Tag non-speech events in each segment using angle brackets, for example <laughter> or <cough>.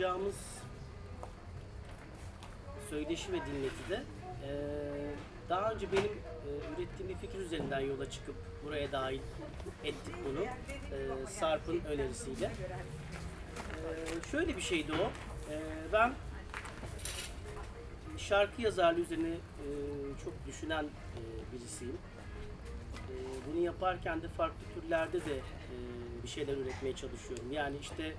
yapacağımız söyleşi ve dinletide e, daha önce benim e, ürettiğim bir fikir üzerinden yola çıkıp buraya dahil ettik bunu. E, Sarp'ın önerisiyle. E, şöyle bir şeydi o. E, ben şarkı yazarlığı üzerine e, çok düşünen e, birisiyim. E, bunu yaparken de farklı türlerde de e, bir şeyler üretmeye çalışıyorum. Yani işte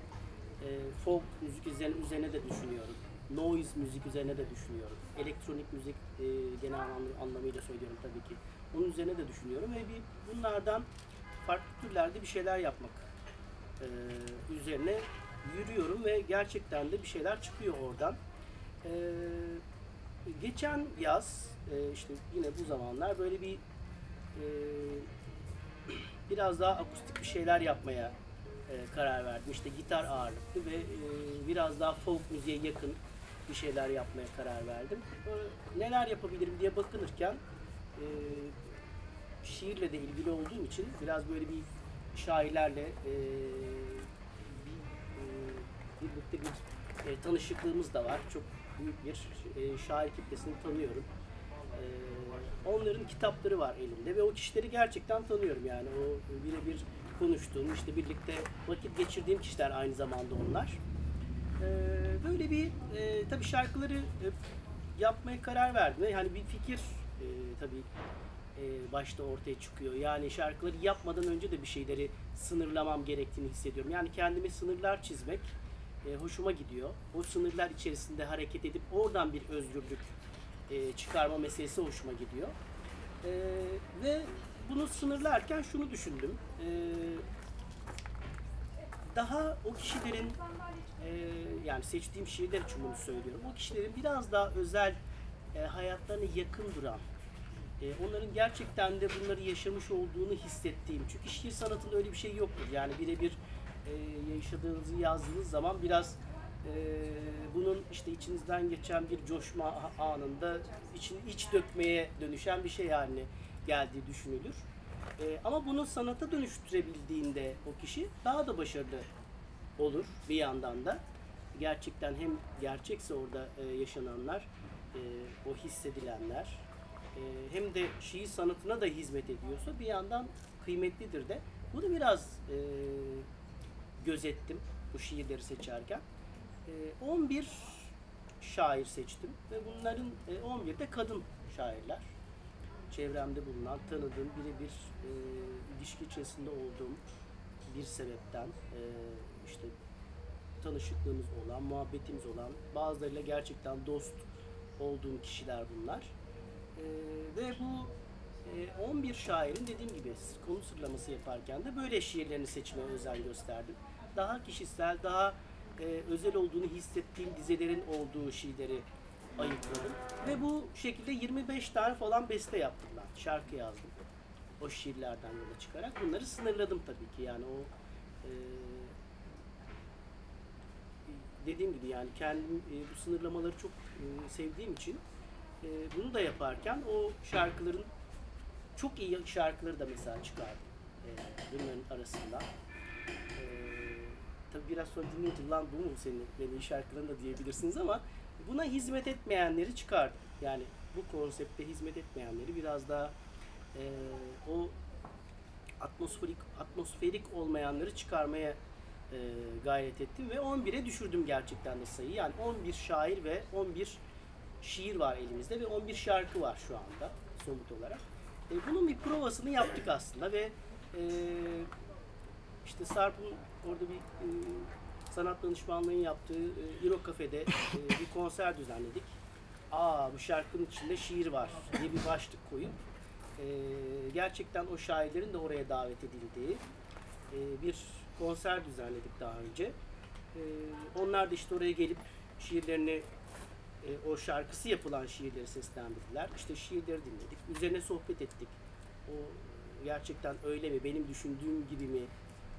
folk müzik üzerine, de düşünüyorum. Noise müzik üzerine de düşünüyorum. Elektronik müzik e, genel anlam- anlamıyla söylüyorum tabii ki. Onun üzerine de düşünüyorum ve bir bunlardan farklı türlerde bir şeyler yapmak e, üzerine yürüyorum ve gerçekten de bir şeyler çıkıyor oradan. E, geçen yaz e, işte yine bu zamanlar böyle bir e, <clears throat> biraz daha akustik bir şeyler yapmaya e, karar verdim. İşte gitar ağırlıklı ve e, biraz daha folk müziğe yakın bir şeyler yapmaya karar verdim. Neler yapabilirim diye bakınırken e, şiirle de ilgili olduğum için biraz böyle bir şairlerle e, bir, e, birlikte bir tanışıklığımız da var. Çok büyük bir şair kitlesini tanıyorum. Onların kitapları var elimde ve o kişileri gerçekten tanıyorum yani o birebir konuştuğum işte birlikte vakit geçirdiğim kişiler aynı zamanda onlar. E, böyle bir e, tabii şarkıları e, yapmaya karar verdim. Yani bir fikir e, tabii başta ortaya çıkıyor. Yani şarkıları yapmadan önce de bir şeyleri sınırlamam gerektiğini hissediyorum. Yani kendime sınırlar çizmek hoşuma gidiyor. O sınırlar içerisinde hareket edip oradan bir özgürlük çıkarma meselesi hoşuma gidiyor. Ve bunu sınırlarken şunu düşündüm. E, daha o kişilerin e, yani seçtiğim şiirler için bunu söylüyorum. O kişilerin biraz daha özel e, hayatlarına yakın duran, e, onların gerçekten de bunları yaşamış olduğunu hissettiğim. Çünkü şiir sanatında öyle bir şey yoktur. Yani birebir e, yaşadığınızı yazdığınız zaman biraz e, bunun işte içinizden geçen bir coşma anında için iç dökmeye dönüşen bir şey haline geldiği düşünülür. E, ama bunu sanata dönüştürebildiğinde o kişi daha da başarılı olur bir yandan da. Gerçekten hem gerçekse orada e, yaşananlar, e, o hissedilenler, e, hem de şiir sanatına da hizmet ediyorsa bir yandan kıymetlidir de. Bunu biraz e, gözettim bu şiirleri seçerken. E, 11 şair seçtim ve bunların e, 11 de kadın şairler. Çevremde bulunan, tanıdığım, birebir e, ilişki içerisinde olduğum bir sebepten e, işte tanışıklığımız olan, muhabbetimiz olan, bazılarıyla gerçekten dost olduğum kişiler bunlar. E, ve bu e, 11 şairin dediğim gibi konu sıralaması yaparken de böyle şiirlerini seçmeye özen gösterdim. Daha kişisel, daha e, özel olduğunu hissettiğim dizelerin olduğu şiirleri ayıkladım. Ve bu şekilde 25 tane falan beste yaptım ben. Şarkı yazdım. O şiirlerden yola çıkarak. Bunları sınırladım tabii ki. Yani o e, dediğim gibi yani kendim e, bu sınırlamaları çok e, sevdiğim için e, bunu da yaparken o şarkıların çok iyi şarkıları da mesela çıkardım e, bunların arasında. E, tabii biraz sonra dinleyince lan bu mu senin benim iyi şarkıların da diyebilirsiniz ama buna hizmet etmeyenleri çıkardım. Yani bu konsepte hizmet etmeyenleri biraz daha e, o atmosferik atmosferik olmayanları çıkarmaya e, gayret ettim ve 11'e düşürdüm gerçekten de sayıyı. Yani 11 şair ve 11 şiir var elimizde ve 11 şarkı var şu anda somut olarak. E, bunun bir provasını yaptık aslında ve e, işte Sarp'ın orada bir e, sanat danışmanlığının yaptığı e, Euro Cafe'de e, bir konser düzenledik. Aa bu şarkının içinde şiir var diye bir başlık koyup e, gerçekten o şairlerin de oraya davet edildiği e, bir konser düzenledik daha önce. Onlar da işte oraya gelip şiirlerini o şarkısı yapılan şiirleri seslendirdiler. İşte şiirleri dinledik. Üzerine sohbet ettik. O gerçekten öyle mi? Benim düşündüğüm gibi mi?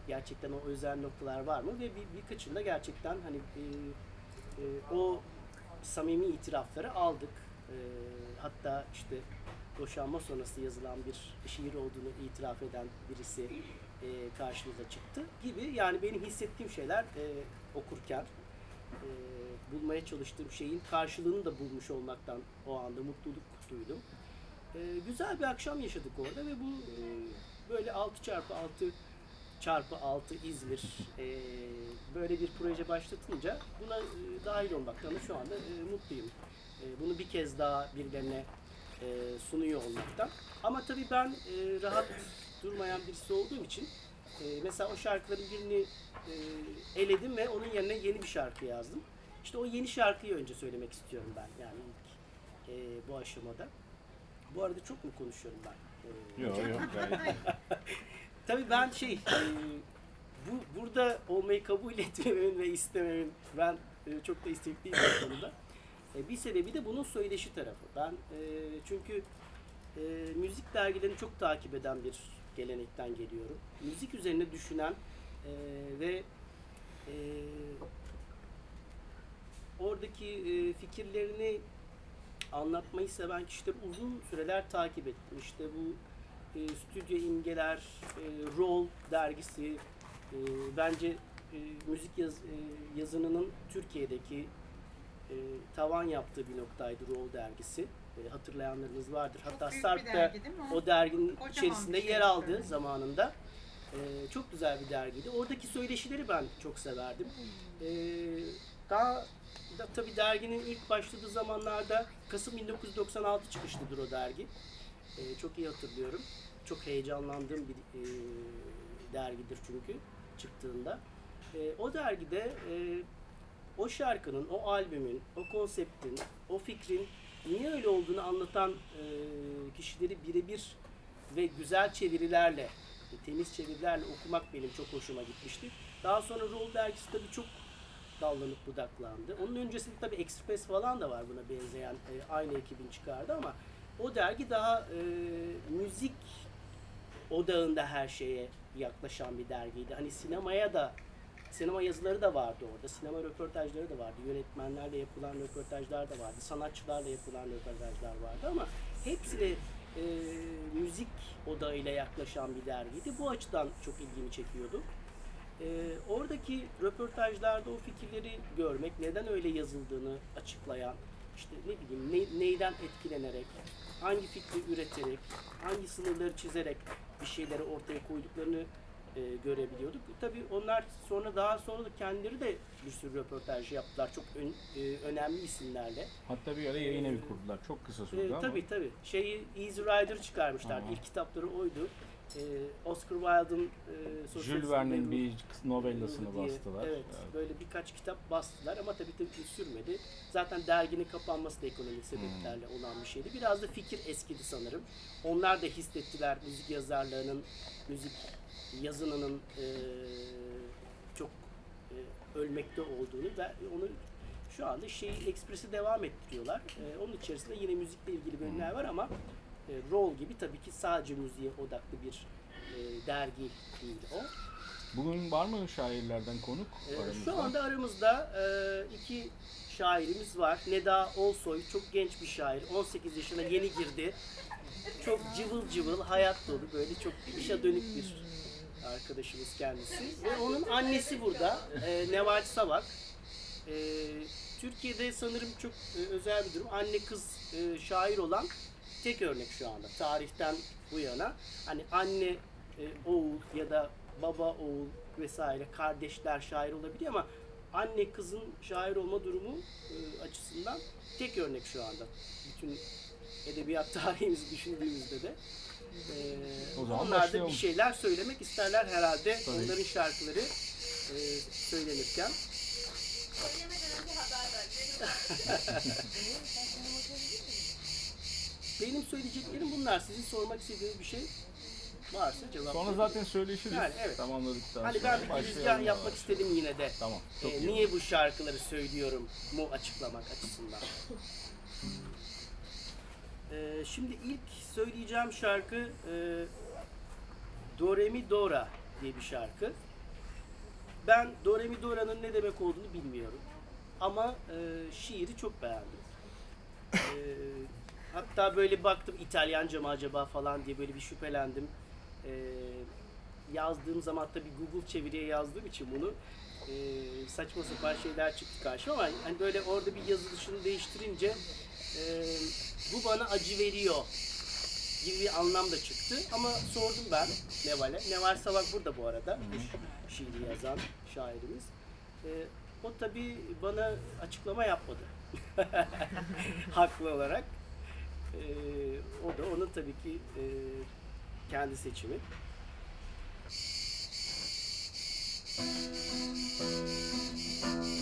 Gerçekten o özel noktalar var mı? Ve bir, birkaçında gerçekten hani e, e, o samimi itirafları aldık. E, hatta işte boşanma sonrası yazılan bir şiir olduğunu itiraf eden birisi e, karşımıza çıktı gibi. Yani benim hissettiğim şeyler e, okurken e, bulmaya çalıştığım şeyin karşılığını da bulmuş olmaktan o anda mutluluk duydum. E, güzel bir akşam yaşadık orada ve bu e, böyle 6 çarpı 6 çarpı 6 İzmir e, böyle bir proje başlatınca buna e, dahil olmaktan şu anda e, mutluyum. E, bunu bir kez daha birilerine e, sunuyor olmaktan. Ama tabii ben e, rahat durmayan birisi olduğum için e, mesela o şarkıların birini e, eledim ve onun yerine yeni bir şarkı yazdım. İşte o yeni şarkıyı önce söylemek istiyorum ben yani ilk e, bu aşamada. Bu arada çok mu konuşuyorum ben? E, Yok yok. <laughs> Tabii ben şey, e, bu burada olmayı kabul <laughs> etmememin ve istememin ben e, çok da istekliyim bu konuda. E, bir sebebi de bunun söyleşi tarafı. Ben çünkü müzik dergilerini çok takip eden bir gelenekten geliyorum. Müzik üzerine düşünen ve oradaki fikirlerini anlatmayı seven kişileri uzun süreler takip ettim. İşte bu e, stüdyo imgeler, e, Roll dergisi e, bence e, müzik yaz, e, yazınının Türkiye'deki e, tavan yaptığı bir noktaydı Roll dergisi. E, hatırlayanlarınız vardır. Çok Hatta Sarp da dergi o? derginin Kocaman içerisinde şey yer aldı tabii. zamanında. E, çok güzel bir dergiydi. Oradaki söyleşileri ben çok severdim. E, daha da, tabii derginin ilk başladığı zamanlarda Kasım 1996 çıkışlıdır o dergi. E, çok iyi hatırlıyorum. Çok heyecanlandığım bir e, dergidir çünkü çıktığında. E, o dergide e, o şarkının, o albümün, o konseptin, o fikrin niye öyle olduğunu anlatan e, kişileri birebir ve güzel çevirilerle, temiz çevirilerle okumak benim çok hoşuma gitmişti. Daha sonra Roll dergisi tabii çok dallanıp budaklandı. Onun öncesinde tabii Express falan da var buna benzeyen e, aynı ekibin çıkardı ama o dergi daha e, müzik odağında her şeye yaklaşan bir dergiydi. Hani sinemaya da sinema yazıları da vardı orada. Sinema röportajları da vardı. Yönetmenlerle yapılan röportajlar da vardı. Sanatçılarla yapılan röportajlar vardı ama hepsine e, müzik odağıyla yaklaşan bir dergiydi. Bu açıdan çok ilgimi çekiyordu. E, oradaki röportajlarda o fikirleri görmek, neden öyle yazıldığını açıklayan, işte ne bileyim ne- neyden etkilenerek, hangi fikri üreterek, hangi sınırları çizerek bir şeyleri ortaya koyduklarını e, görebiliyorduk. Tabii onlar sonra daha sonra da kendileri de bir sürü röportaj yaptılar. Çok ön- e, önemli isimlerle. Hatta bir ara yayın evi kurdular. Çok kısa sürdü E, ama. tabii tabii. Şeyi Easy Rider çıkarmışlar. Aa. İlk kitapları oydu. E, Oscar Wilde'ın e, Jules Verne'in bir novellasını diye, bastılar. Evet, böyle birkaç kitap bastılar ama tabii tabii sürmedi. Zaten derginin kapanması da ekonomik sebeplerle Hmm. olan bir şeydi. Biraz da fikir eskidi sanırım. Onlar da hissettiler müzik yazarlarının, müzik yazınının e, çok e, ölmekte olduğunu ve onu şu anda şey Express'i devam ettiriyorlar. E, onun içerisinde yine müzikle ilgili bölümler var ama e, Roll gibi tabii ki sadece müziğe odaklı bir e, dergi değil o. Bugün var mı şairlerden konuk Ee, aramızda? Şu anda aramızda e, iki şairimiz var. Neda Olsoy çok genç bir şair. 18 yaşına yeni girdi. Çok cıvıl cıvıl, hayat dolu böyle çok işe dönük bir arkadaşımız kendisi. Ve onun annesi burada. E, Neval Savak. E, Türkiye'de sanırım çok e, özel bir durum. Anne kız e, şair olan tek örnek şu anda. Tarihten bu yana. Hani anne e, oğul ya da baba oğul vesaire kardeşler şair olabiliyor ama anne kızın şair olma durumu e, açısından tek örnek şu anda. Bütün edebiyat <laughs> tarihimizi düşündüğümüzde de. E, O zaman onlar da bir şeyler söylemek isterler herhalde Tabii. onların şarkıları e, söylenirken. Söylemeden önce haber ver. <laughs> <laughs> Benim söyleyeceklerim bunlar. Sizin sormak istediğiniz bir şey varsa cevap Sonra zaten söyleşiriz. Yani evet. Tamamladıktan Hani sonra. ben bir girizgah yapmak istedim yine de. Tamam. Çok Ee, niye bu şarkıları söylüyorum mu açıklamak açısından. Ee, şimdi ilk söyleyeceğim şarkı e, Do Re Mi Dora diye bir şarkı. Ben Do Re Mi Dora'nın ne demek olduğunu bilmiyorum. Ama e, şiiri çok beğendim. E, hatta böyle baktım İtalyanca mı acaba falan diye böyle bir şüphelendim. E, yazdığım zaman tabii Google çeviriye yazdığım için bunu e, saçma sapan şeyler çıktı karşıma ama hani böyle orada bir yazılışını değiştirince e, bu bana acı veriyor gibi bir anlam da çıktı. Ama sordum ben Neval'e. Neval Savak burada bu arada. Şiiri yazan şairimiz. E, o tabi bana açıklama yapmadı. <laughs> Haklı olarak. E, o da onun tabii ki e, kendi seçimi. Günün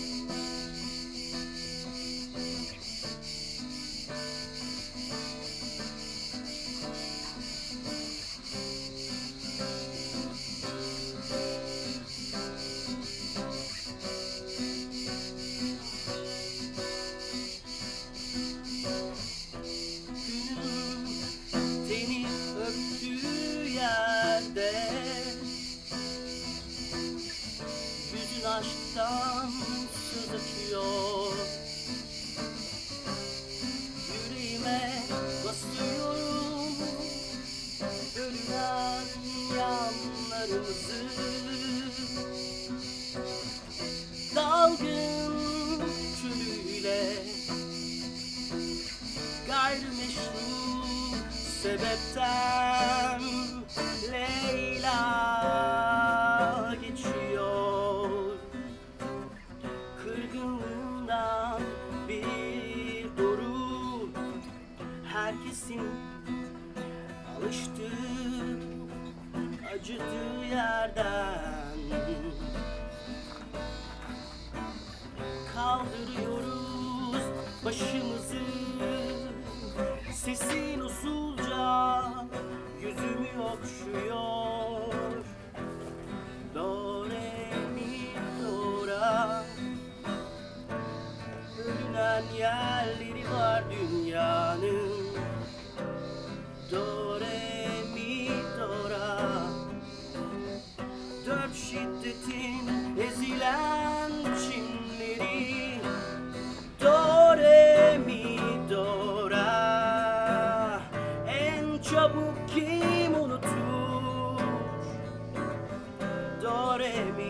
sebepten 주여. Re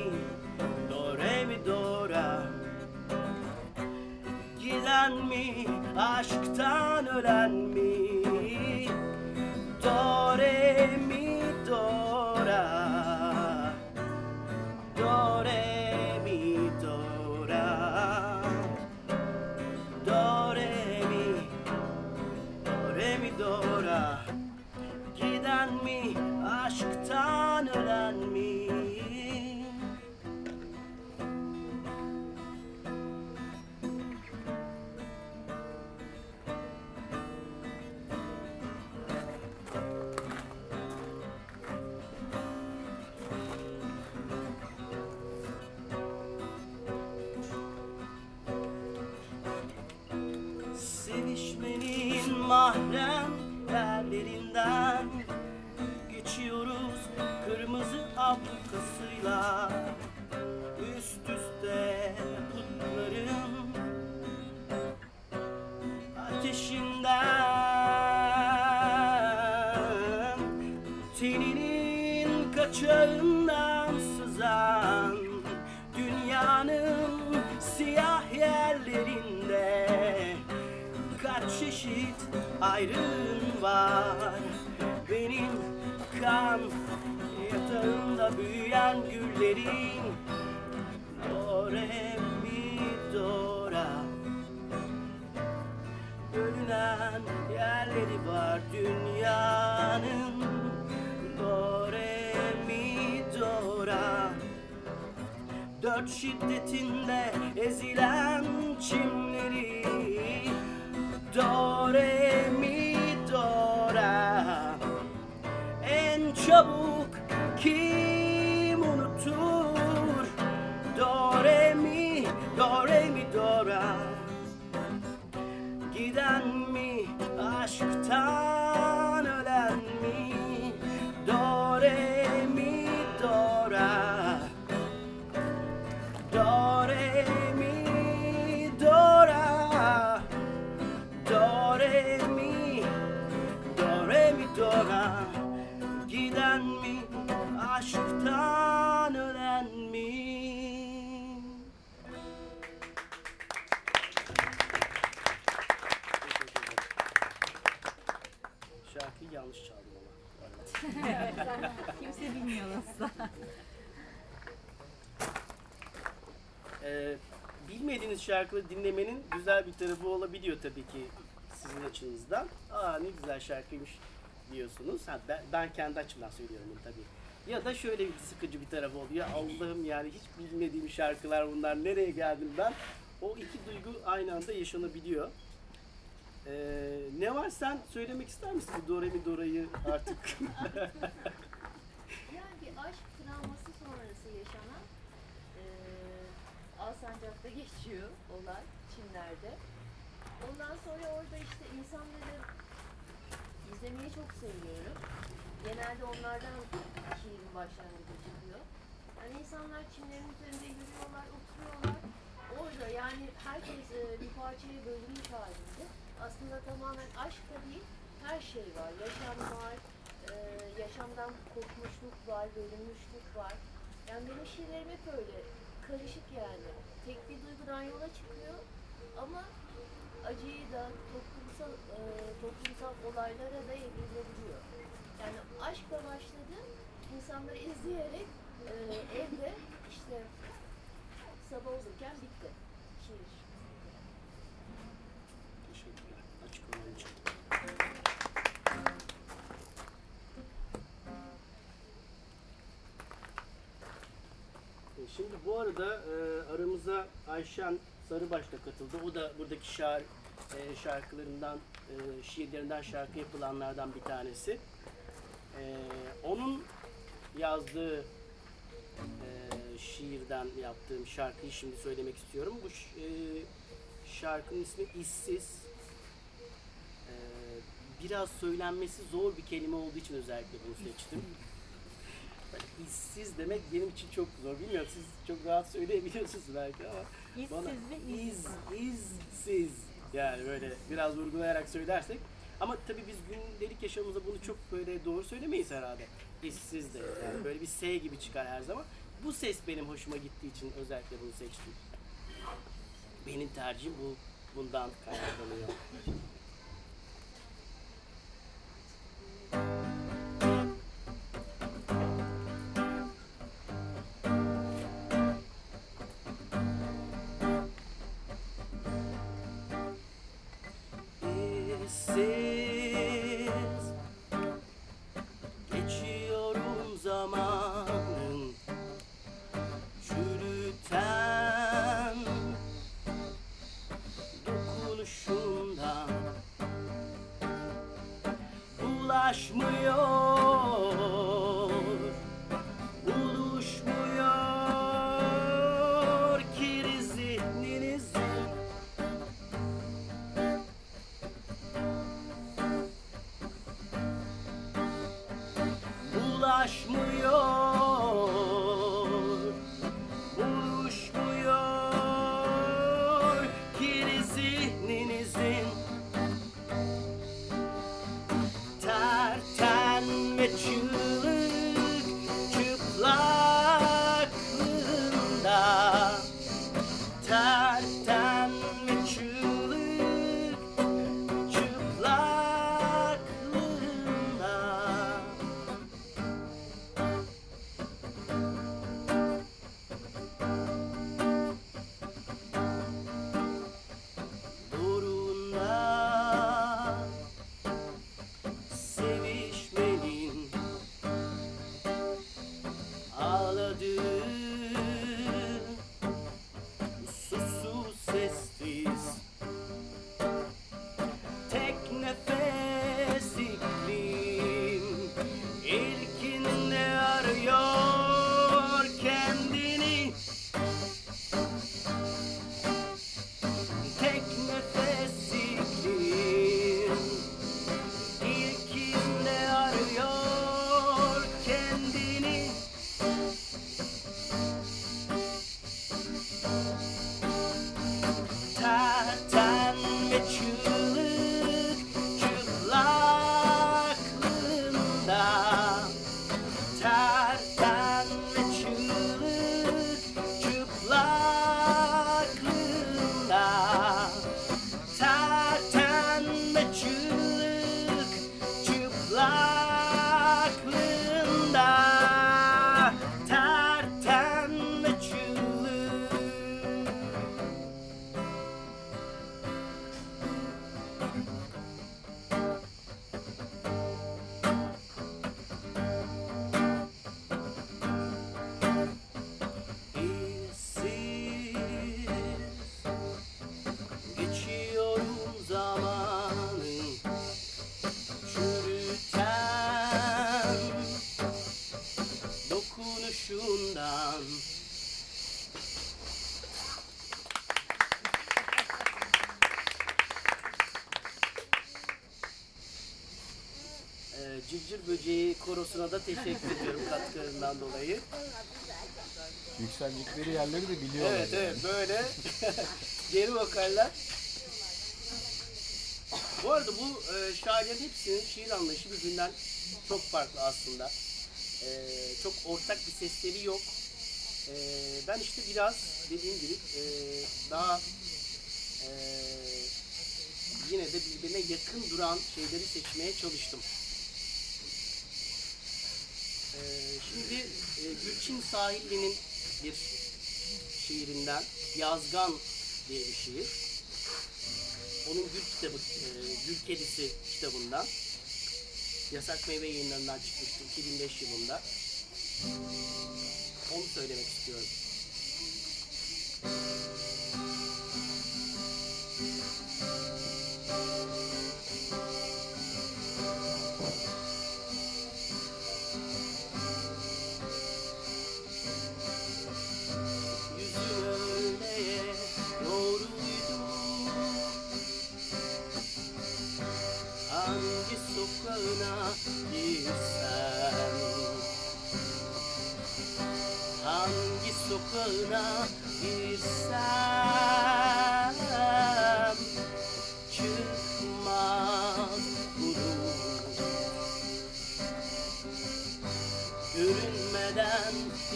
şarkıları dinlemenin güzel bir tarafı olabiliyor tabii ki sizin açınızdan. Aa ne güzel şarkıymış diyorsunuz. Ha, ben, ben kendi açımdan söylüyorum bunu tabii. Ya da şöyle bir sıkıcı bir tarafı oluyor. Allah'ım yani hiç bilmediğim şarkılar bunlar. Nereye geldim ben? O iki duygu aynı anda yaşanabiliyor. Ee, ne var sen söylemek ister misin bu Do Re Mi Do'ra'yı artık? <laughs> geçiyor olay Çinler'de. Ondan sonra orada işte insanları izlemeyi çok seviyorum. Genelde onlardan şiirin başlangıcı çıkıyor. Yani insanlar çimlerin üzerinde yürüyorlar, oturuyorlar. Orada yani herkes eee, bir parçaya bölünmüş halinde. Aslında tamamen aşk değil, her şey var. Yaşam var, eee, yaşamdan kopmuşluk var, bölünmüşlük var. Yani benim şiirlerim hep öyle, karışık yani. Tek bir duygudan yola çıkıyor ama acıyı da toplumsal eee, toplumsal olaylara da evrilebiliyor. Yani aşkla başladı, insanları izleyerek eee, evde işte sabah olurken bitti şiir. Teşekkürler. Açık olan için. Şimdi bu arada e, aramıza Ayşen Sarıbaş da katıldı. O da buradaki şair, e, şarkılarından, e, şiirlerinden şarkı yapılanlardan bir tanesi. E, onun yazdığı e, şiirden yaptığım şarkıyı şimdi söylemek istiyorum. Bu e, şarkının ismi İşsiz. E, biraz söylenmesi zor bir kelime olduğu için özellikle bunu seçtim. İşsiz demek benim için çok zor. Bilmiyorum siz çok rahat söyleyebiliyorsunuz belki ama bana iz, izsiz yani böyle biraz vurgulayarak söylersek ama tabii biz gündelik yaşamımızda bunu çok böyle doğru söylemeyiz herhalde. İşsiz de yani böyle bir S gibi çıkar her zaman. Bu ses benim hoşuma gittiği için özellikle bunu seçtim. Benim tercihim bu bundan kaynaklanıyor. Korosuna da teşekkür ediyorum katkılarından dolayı. Yükselecekleri yerleri de biliyorlar. Evet yani. evet böyle <laughs> geri vokaller. Bu arada bu e, şairlerin hepsinin şiir anlayışı birbirinden çok farklı aslında. E, çok ortak bir sesleri yok. E, ben işte biraz dediğim gibi e, daha e, yine de birbirine yakın duran şeyleri seçmeye çalıştım. E, şimdi Gülçin Sahilli'nin bir şiirinden Yazgan diye bir şiir. Onun Gül kitabı, e, Gül Kedisi kitabından. Yasak Meyve yayınlarından çıkmıştı 2005 yılında. Onu söylemek istiyorum.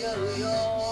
Hallelujah.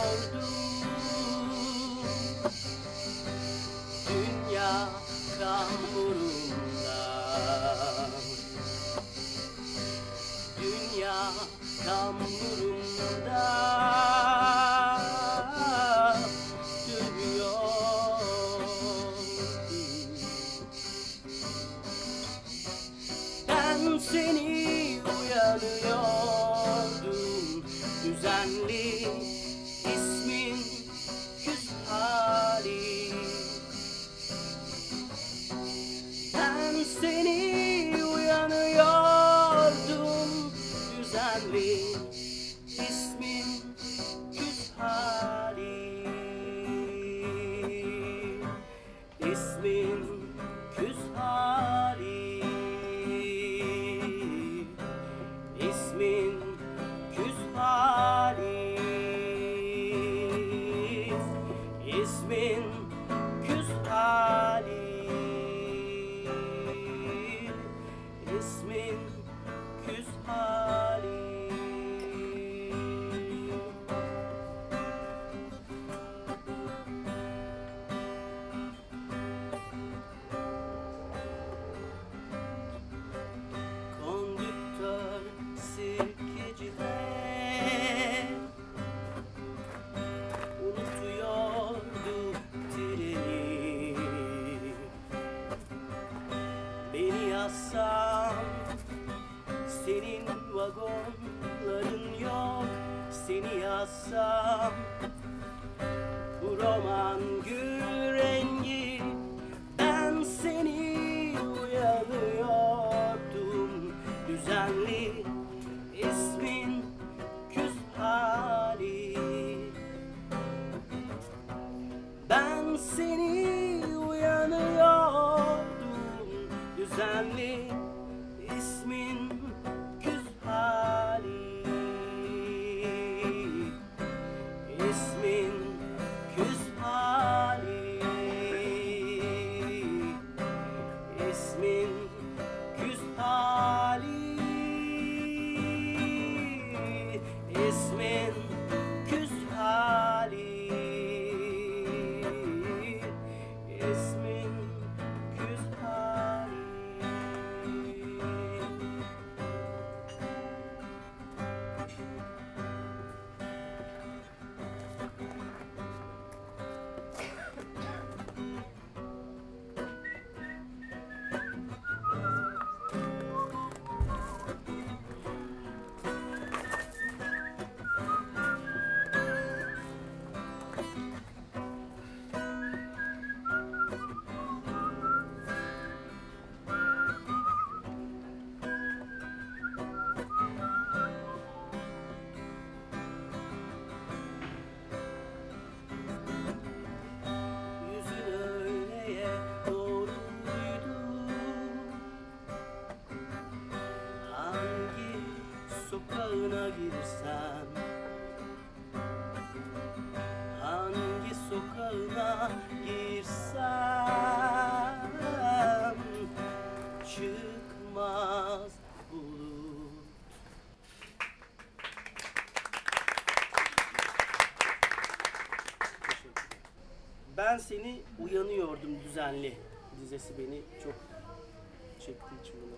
Uyanıyordum düzenli dizesi beni çok çektiği için bunu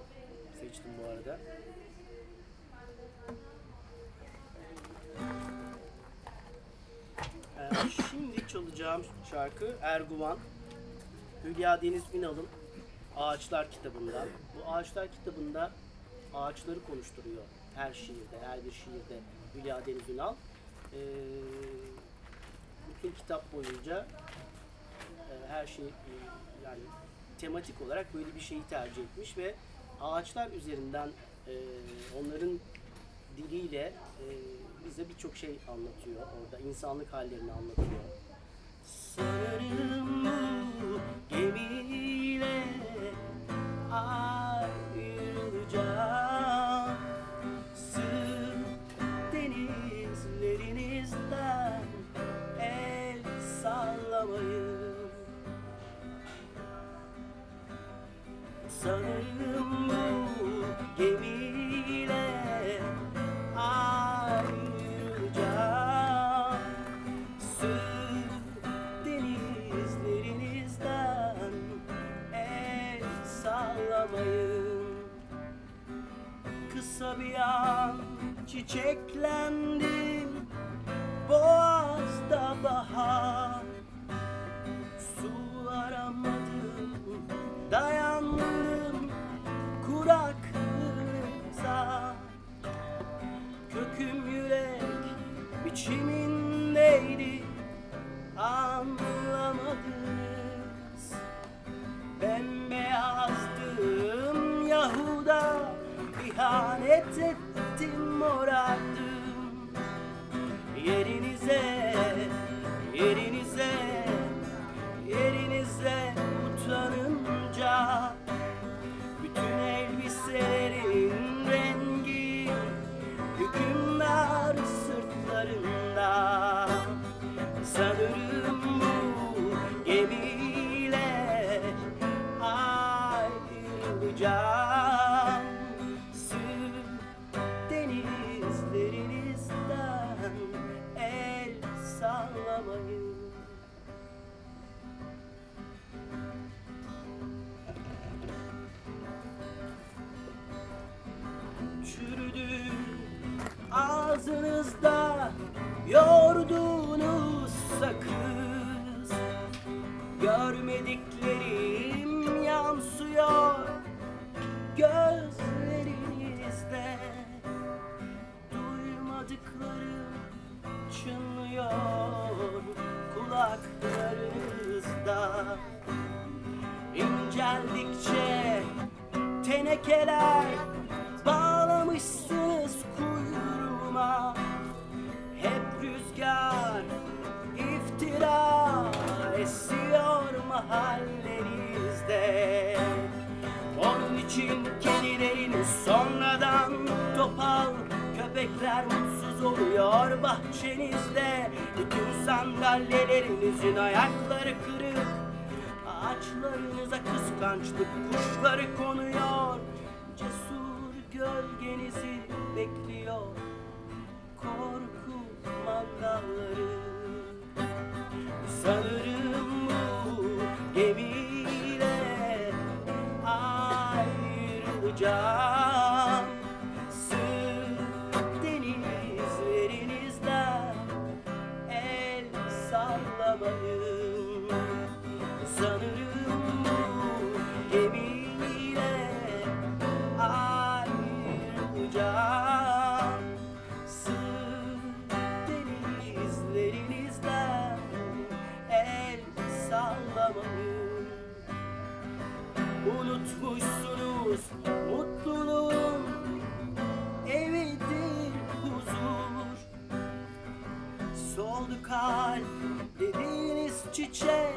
seçtim bu arada. Ee, şimdi çalacağım şarkı Erguvan. Hülya Deniz Ünal'ın Ağaçlar kitabından. Bu Ağaçlar kitabında ağaçları konuşturuyor her şiirde, her bir şiirde Hülya Deniz Ünal. Ee, bütün kitap boyunca her şey e, yani tematik olarak böyle bir şeyi tercih etmiş ve ağaçlar üzerinden e, onların diliyle e, bize birçok şey anlatıyor orada insanlık hallerini anlatıyor. Sanırım Sanırım bu gemiyle ayrılacağım Sırf denizlerinizden el sallamayın. Kısa bir an çiçeklendim kıskançlık kuşları konuyor. Cesur gölgenizi bekliyor. Korku mangalları. Sanırım bu gemiyle ayrılacağım çiçek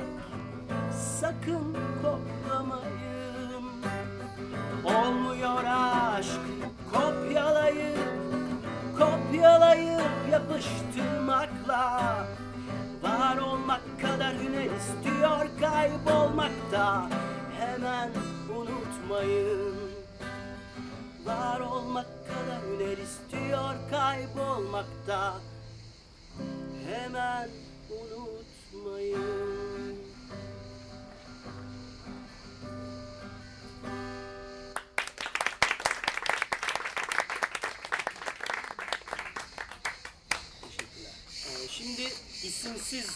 sakın koklamayın. Olmuyor aşk kopyalayıp kopyalayıp yapıştırmakla. Var olmak kadar hüner istiyor kaybolmakta Hemen unutmayın. Var olmak kadar hüner istiyor kaybolmakta Hemen unutmayın Teşekkürler. Ee, şimdi isimsiz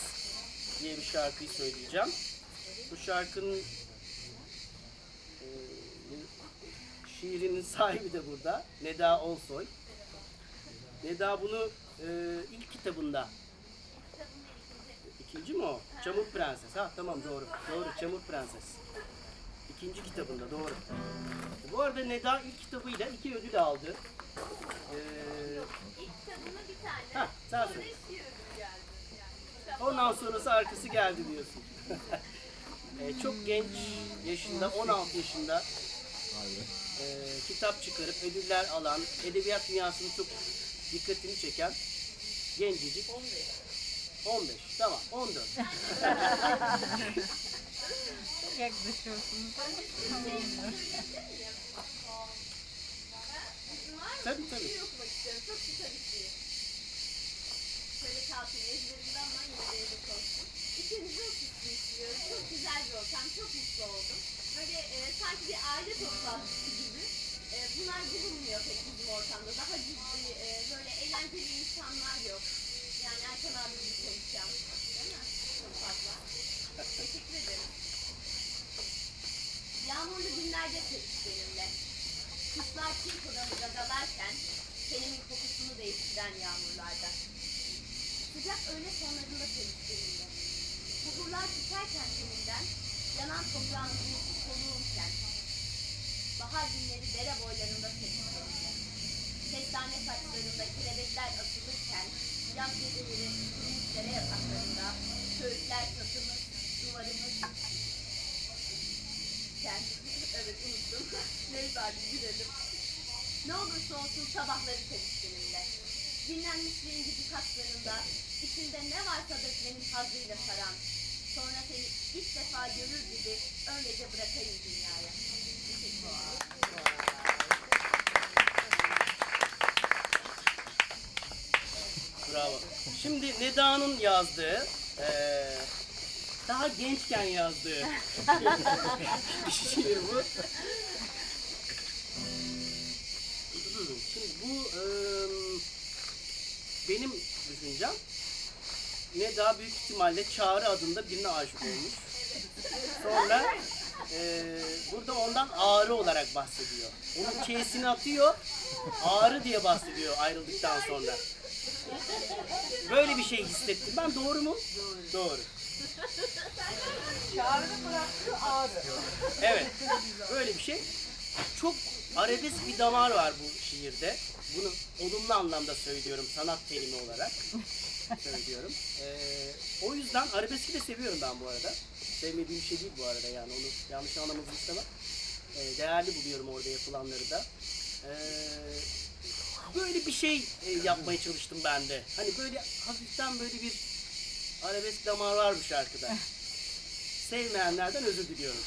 diye bir şarkıyı söyleyeceğim. Bu şarkının e, şiirinin sahibi de burada. Neda Olsoy. Neda bunu e, ilk kitabında İkinci mi o? Çamur Prenses. Ha tamam doğru. Doğru Çamur Prenses. İkinci kitabında doğru. Bu arada Neda ilk kitabıyla iki ödül aldı. Ee, İlk kitabına bir tane. ha sen Sonra söyle. şiir ödülü geldi. Yani. Ondan sonrası arkası geldi diyorsun. <laughs> Ee, çok genç yaşında, 16 yaşında e, kitap çıkarıp ödüller alan, edebiyat dünyasının çok dikkatini çeken gencecik 15. Tamam 14. <laughs> Çok yaklaşıyorsunuz. Tabii tabii. Çok kısa bir şiir. Şöyle kalkın ezberimde ama yine de evde olsun. İçinizi oturtsun istiyorum. Çok güzel bir ortam. Çok mutlu oldum. Böyle e, sanki bir aile toplantısı gibi. E, bunlar bulunmuyor pek bizim ortamda. Daha ciddi, e, böyle eğlenceli insanlar yok. Yani Erkan abi gibi konuşacağım. Değil mi? Çok fazla. Teşekkür ederim. Yağmurlu günlerde seviş benimle. Kuşlar çırpıdan gagalarken tenimin kokusunu değiştiren yağmurlarda. Sıcak öğle sonlarında seviş benimle. Kuhurlar tüterken teninden, yanan toprağın bulutu soluğumken. Bahar günleri dere boylarında seviş benimle. Kestane saçlarında kelebekler asılırken, yaz geceleri dere yataklarında, söğütler çatımız, duvarımız, iken, evet unuttum. <laughs> Neyse hadi gidelim. Ne olursa olsun sabahları seviş benimle. Dinlenmiş rengici kaslarında, içinde ne varsa dökmenin hazzıyla saran. Sonra seni ilk defa görür gibi öylece bırakayım dünyaya. Teşekkür ederim. Bravo. Şimdi Neda'nın yazdığı, eee, daha gençken yazdığı <laughs> bir şiir bu. Şimdi bu eee, benim düşüncem Neda büyük ihtimalle Çağrı adında birine aşık olmuş. Sonra eee, burada ondan ağrı olarak bahsediyor. Onun K'sini atıyor, ağrı diye bahsediyor ayrıldıktan sonra. Böyle bir şey hissettim ben. Doğru mu? Doğru. Çağrı'nı bıraktı ağrı. Evet. Böyle bir şey. Çok arabesk bir damar var bu şiirde. Bunu olumlu anlamda söylüyorum sanat terimi olarak söylüyorum. Ee, o yüzden arabeski de seviyorum ben bu arada. Sevmediğim bir şey değil bu arada yani onu yanlış anlamanızı istemem. Ee, değerli buluyorum orada yapılanları da. Ee, böyle bir şey e, yapmaya çalıştım ben de. Hani böyle hafiften böyle bir arabesk damar var bu şarkıda. Sevmeyenlerden özür diliyorum.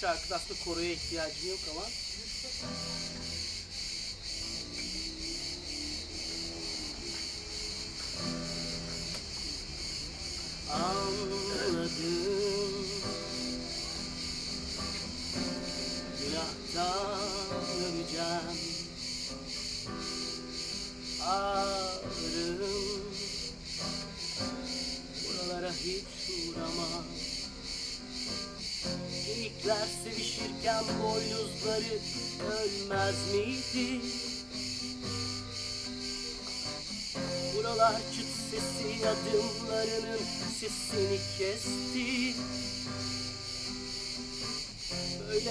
Şarkıda aslında koroya ihtiyacım yok ama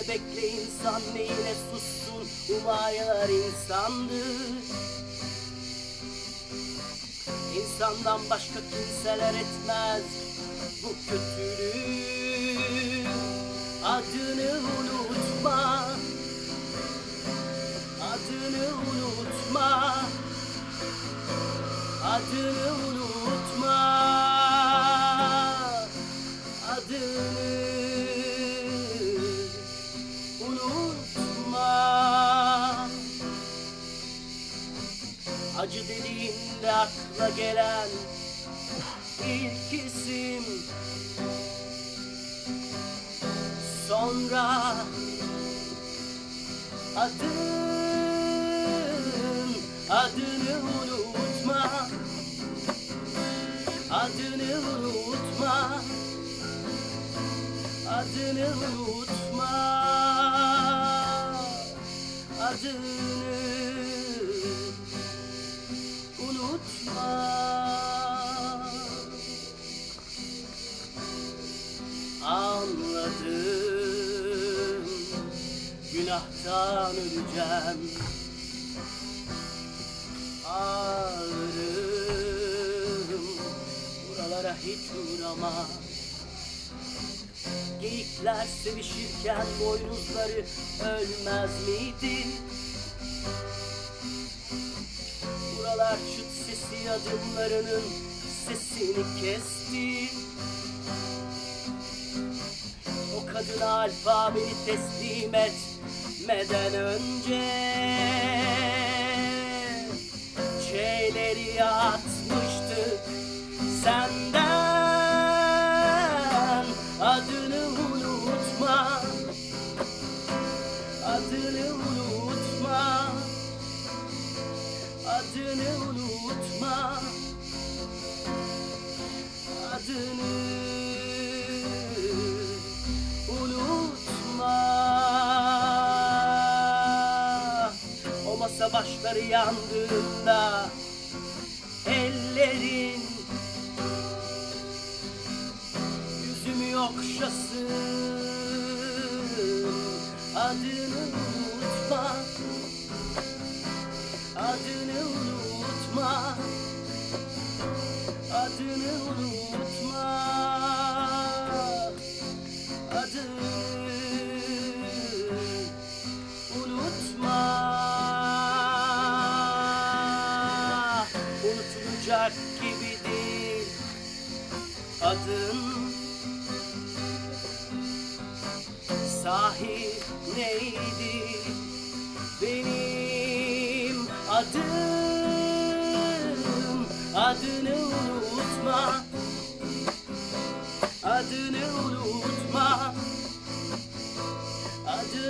Böyle bekle insan neyine sussun? Umayalar insandır. İnsandan başka kimseler etmez bu kötülüğü. Adını unutma. Adını unutma. Adını unutma Dediğinde akla gelen ilk isim. Sonra adın Adını unutma. Adını unutma. Adını unutma. Adını Günahtan öleceğim Ağlarım Buralara hiç uğrama Geyikler sevişirken boynuzları ölmez miydi? Buralar çıt sesi adımlarının sesini kesti. O kadına alfabeni teslim etmeden önce Şeyleri atmıştık senden. Adını unutma Adını unutma Adını unutma Adını Başları yandığında Ellerin Yüzümü okşasın Adını unutma Adını unutma Adını unutma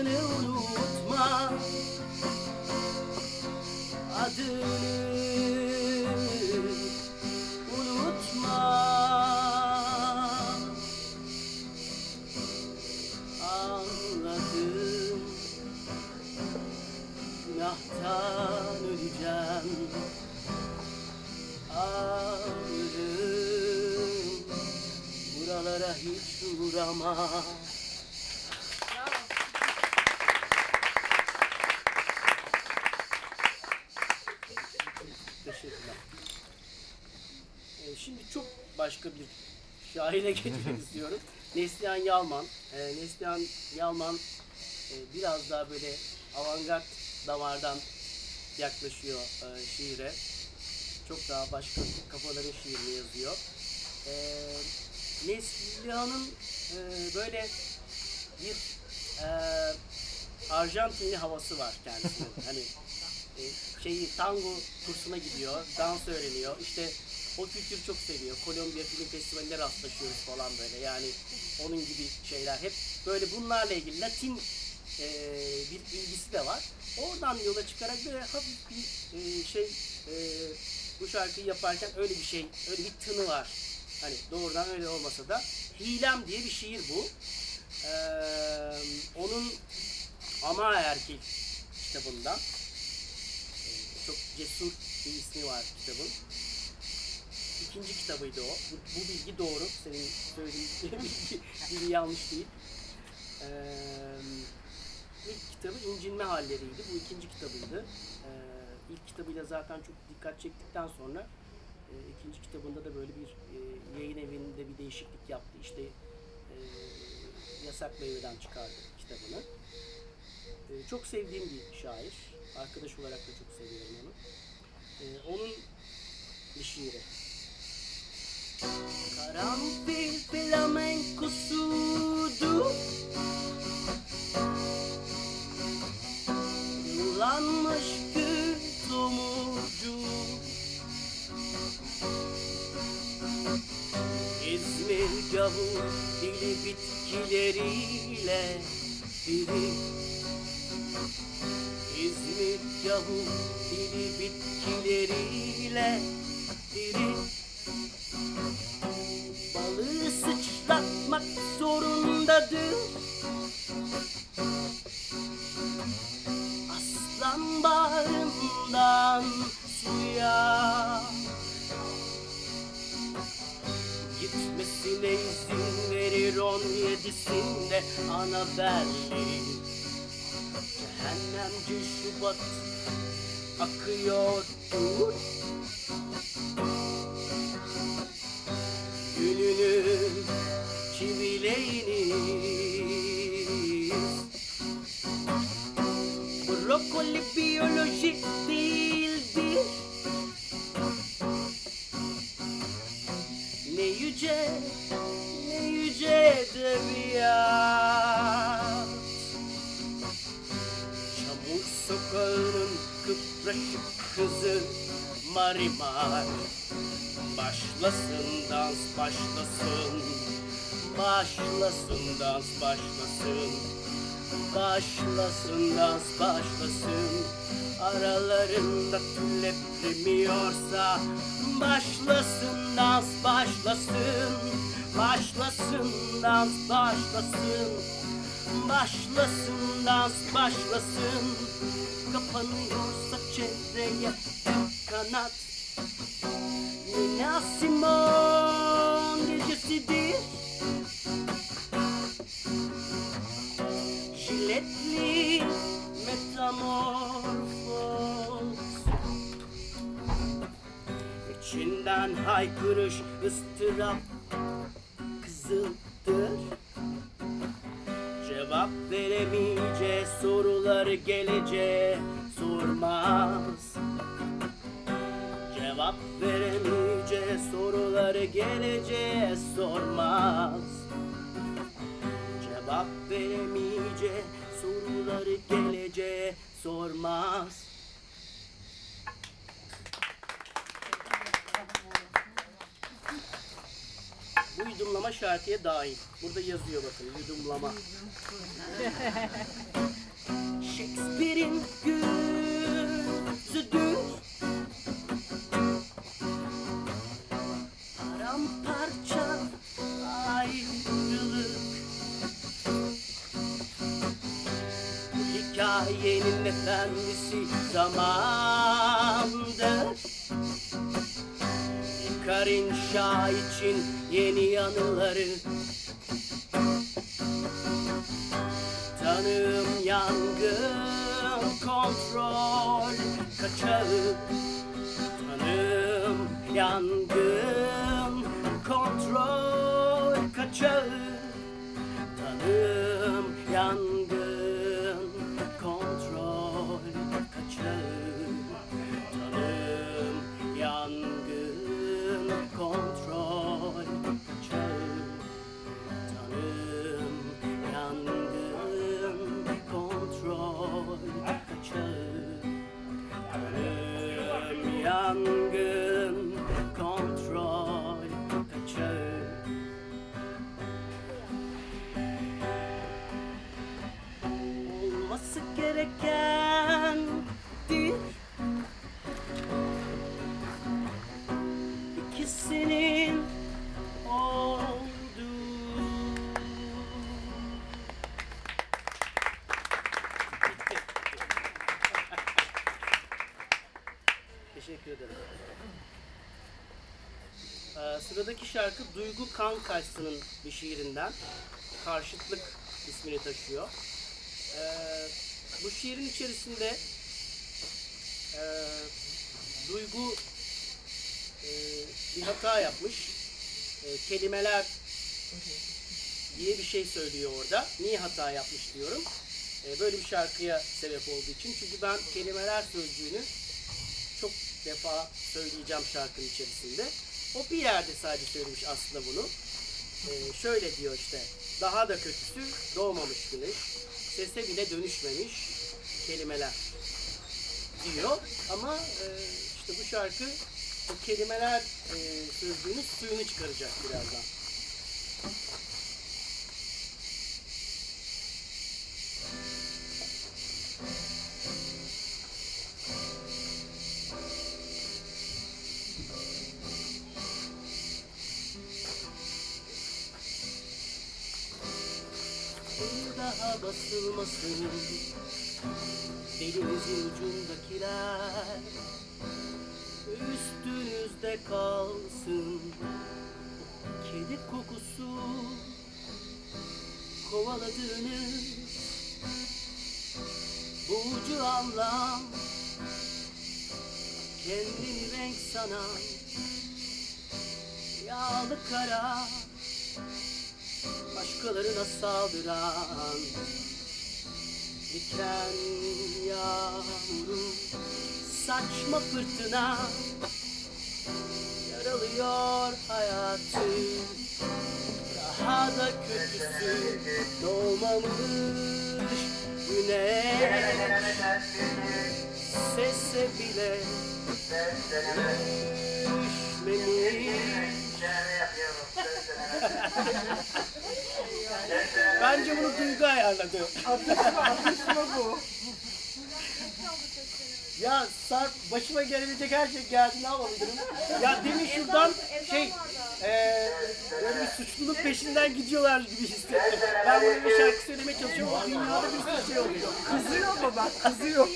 Adını unutma. Adını unutma. Anladım. Günahtan öleceğim. Ağrım. Buralara hiç uğrama Teşekkürler. Ee, şimdi çok başka bir şaire <laughs> geçmek istiyorum. Neslihan Yalman. Ee, Neslihan Yalman e, biraz daha böyle avantgard damardan yaklaşıyor e, şiire. Çok daha başka kafaların şiirini yazıyor. Ee, Neslihan'ın e, böyle bir e, Arjantinli havası var kendisinin. <laughs> hani e, şeyi tango kursuna gidiyor, dans öğreniyor. İşte o kültürü çok seviyor. Kolombiya Film Festivali'ne rastlaşıyoruz falan böyle. Yani onun gibi şeyler hep böyle bunlarla ilgili Latin e, bir ilgisi de var. Oradan yola çıkarak böyle hafif bir e, şey e, bu şarkıyı yaparken öyle bir şey, öyle bir tını var. Hani doğrudan öyle olmasa da Hilem diye bir şiir bu. Ee, onun Ama Erkek kitabından. Ee, çok cesur bir ismi var kitabın. İkinci kitabıydı o. Bu, bu bilgi doğru. Senin söylediğin <laughs> bilgi, yanlış değil. Ee, ilk kitabı İncinme Halleriydi. Bu ikinci kitabıydı. Ee, ilk kitabıyla zaten çok dikkat çektikten sonra e, ikinci kitabında da böyle bir e, yayın evinde bir değişiklik yaptı. İşte e, Yasak Meyve'den çıkardı kitabını. E, çok sevdiğim bir şair. Arkadaş olarak da çok seviyorum onu. E, onun bir şiiri. Karanfil flamenkosudu Yıllanmış gül tomurcu. İzmir gavur dili bitkileriyle diri. İzmir gavur dili bitkileriyle diri Balığı sıçratmak zorundadır. Aslan bağrından suya Gitmesine izin verir on yedisinde ana belli Cehennemci Şubat akıyor Başlasın dans başlasın. Başlasın dans başlasın. Aralarında tülep demiyorsa Başlasın dans başlasın. Başlasın dans başlasın. Başlasın dans başlasın. Kapanıyorsa çevreye kanat. Nina İçinden haykırış ıstırap kızıldır. Cevap veremeyece soruları geleceğe sormaz. Cevap veremeyece soruları geleceğe sormaz. Cevap veremeyece soruları geleceğe sormaz Bu yudumlama şarkıya dahil. Burada yazıyor bakın yudumlama. Shakespeare'in gözüdür Paramparça ayrılık Bu hikayenin efendisi zamandır Yıkar inşa için yeni yanıları Tanığım yangın kontrol kaçağı. Tanığım yangın kontrol kaçağı. Tanığım Kan Kaçsın'ın bir şiirinden. Karşıtlık ismini taşıyor. Ee, bu şiirin içerisinde e, Duygu e, bir hata yapmış. E, kelimeler diye bir şey söylüyor orada. Niye hata yapmış diyorum. E, böyle bir şarkıya sebep olduğu için. Çünkü ben kelimeler sözcüğünü çok defa söyleyeceğim şarkının içerisinde. O bir yerde sadece söylemiş aslında bunu. Ee, şöyle diyor işte. Daha da kötüsü doğmamış güneş. Sese bile dönüşmemiş kelimeler diyor. Ama e, işte bu şarkı o kelimeler e, sözcüğünün suyunu çıkaracak birazdan. Daha basılmasın Elinizin ucundakiler Üstünüzde kalsın Kedi kokusu Kovaladığınız Boğucu anlam Kendini renk sanan Yağlı kara Başkalarına saldıran Diken yağmuru Saçma fırtına Yaralıyor hayatı. Daha da kötüsü Doğmamış güneş. Sesse bile Düşmemiş Bence bunu Duygu ayarladı. Atışma bu. Ya Sarp başıma gelebilecek her şey geldi ne yapabilirim? Ya demin şuradan şey eee böyle bir suçluluk peşinden gidiyorlar gibi hissettim. Ben böyle bir şarkı söylemeye çalışıyorum ama dünyada bir sürü şey oluyor. Kızıyor mu bak kızıyor.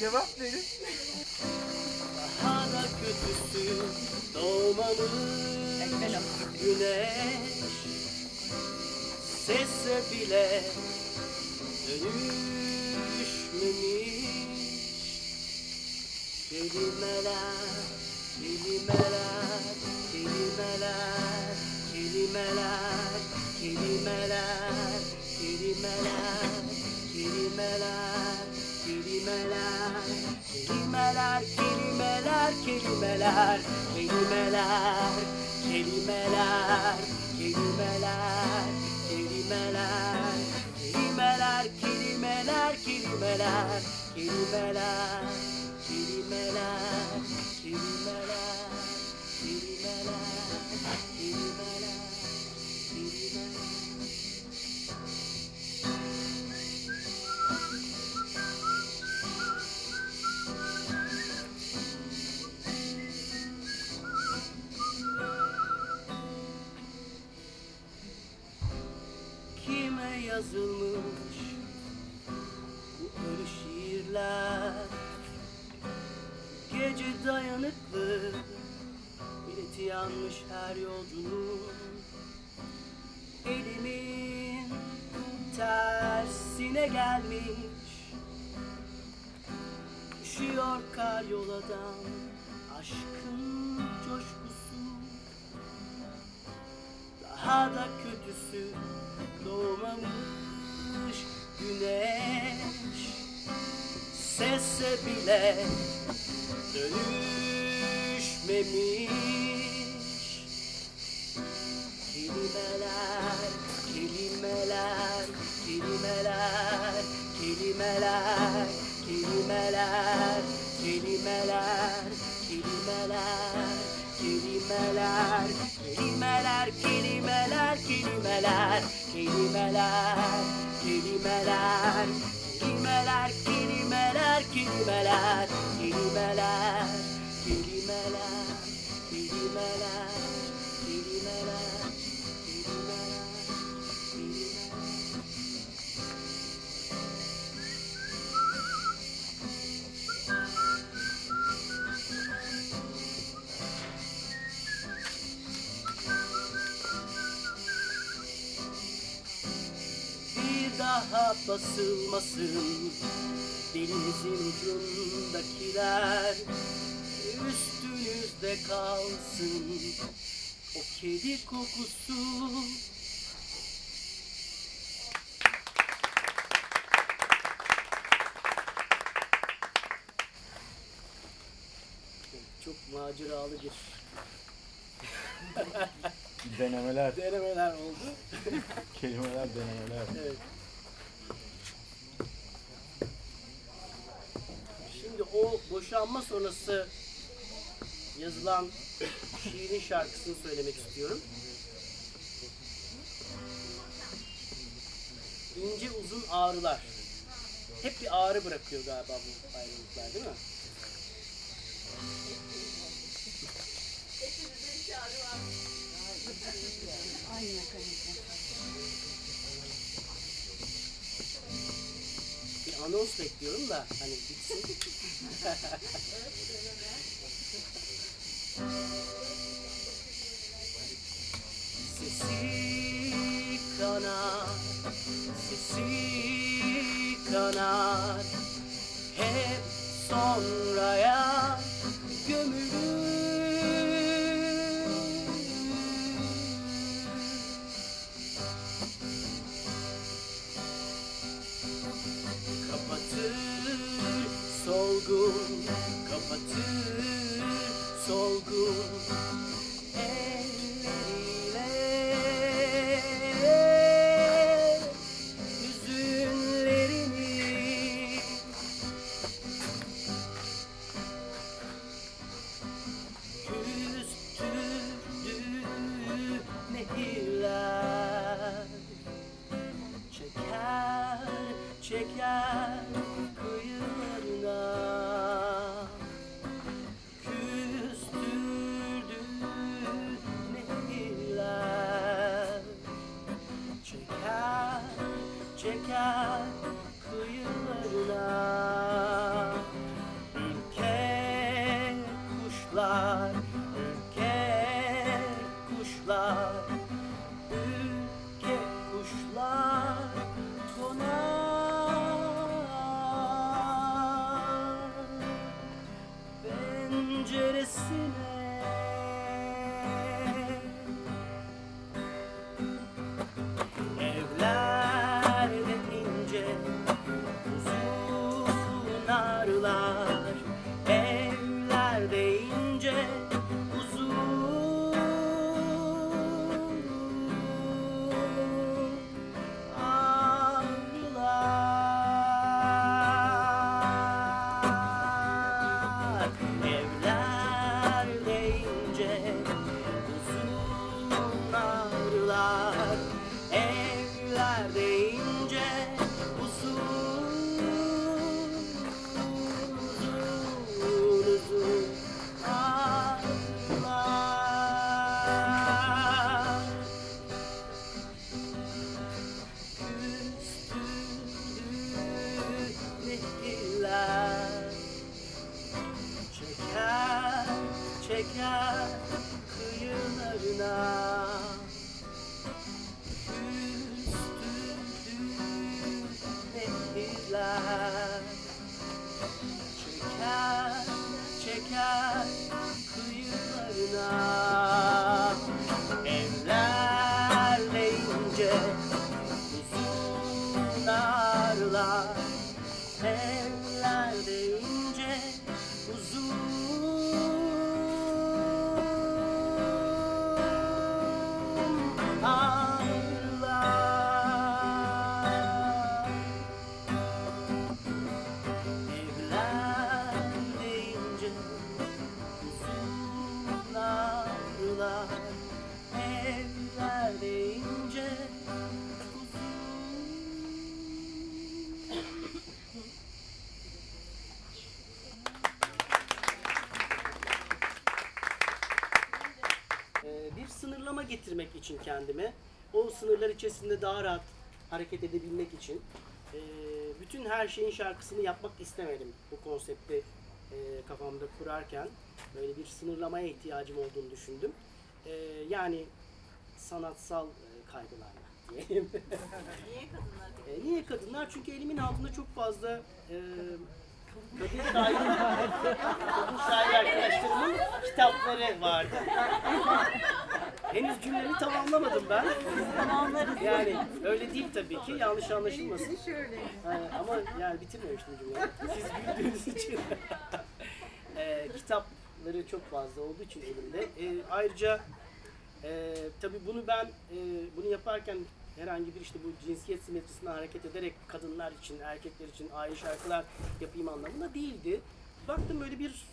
Cevap verin. Doğmamış güneş Sese bile dönüşmemiş. Kelimeler, kelimeler, kelimeler, kelimeler, kelimeler, kelimeler, kelimeler kelimeler Kelimeler, kelimeler, kelimeler Kelimeler, kelimeler, kelimeler Kelimeler, kelimeler, kelimeler, kelimeler Kelimeler, kelimeler, kelimeler yazılmış bu ölü şiirler. Gece dayanıklı bileti yanmış her yolcunun Elimin tersine gelmiş Düşüyor kar yoladan aşkın coşkusu daha da kötüsü doğmamış güneş. Sesse bile dönüşmemiş. Kelimeler, kelimeler, kelimeler, kelimeler, kelimeler, kelimeler, kelimeler. kelimeler Kelimeler, kelimeler, kelimeler Kelimeler, kelimeler Kelimeler, kelimeler, kelimeler Kelimeler, kelimeler, kelimeler daha basılmasın Dilinizin ucundakiler Üstünüzde kalsın O kedi kokusu Çok maceralı bir Denemeler, denemeler oldu. kelimeler, denemeler. Evet. o boşanma sonrası yazılan şiirin şarkısını söylemek istiyorum. İnce uzun ağrılar. Hep bir ağrı bırakıyor galiba bu ayrılıklar değil mi? Hepimizin ağrı var. Aynı anons bekliyorum da hani bitsin. <laughs> Sesi kanar, sesi kanar Hep sonraya içerisinde daha rahat hareket edebilmek için e, bütün her şeyin şarkısını yapmak istemedim bu konsepti e, kafamda kurarken. Böyle bir sınırlamaya ihtiyacım olduğunu düşündüm. E, yani sanatsal e, kaygılarla diyelim. <laughs> Niye kadınlar E, niye kadınlar? Çünkü elimin altında çok fazla e, kadın şair, <laughs> kadın şair arkadaşlarımın kitapları vardı. <laughs> Henüz cümlemi tamamlamadım ben. Yani öyle değil tabii ki. Yanlış anlaşılmasın. Şöyle. Ha, ama yani bitirmemiştim cümleyi. Siz güldüğünüz için. <laughs> e, kitapları çok fazla olduğu için elimde. E, ayrıca e, tabii bunu ben e, bunu yaparken herhangi bir işte bu cinsiyet simetrisine hareket ederek kadınlar için, erkekler için ayrı şarkılar yapayım anlamında değildi. Baktım böyle bir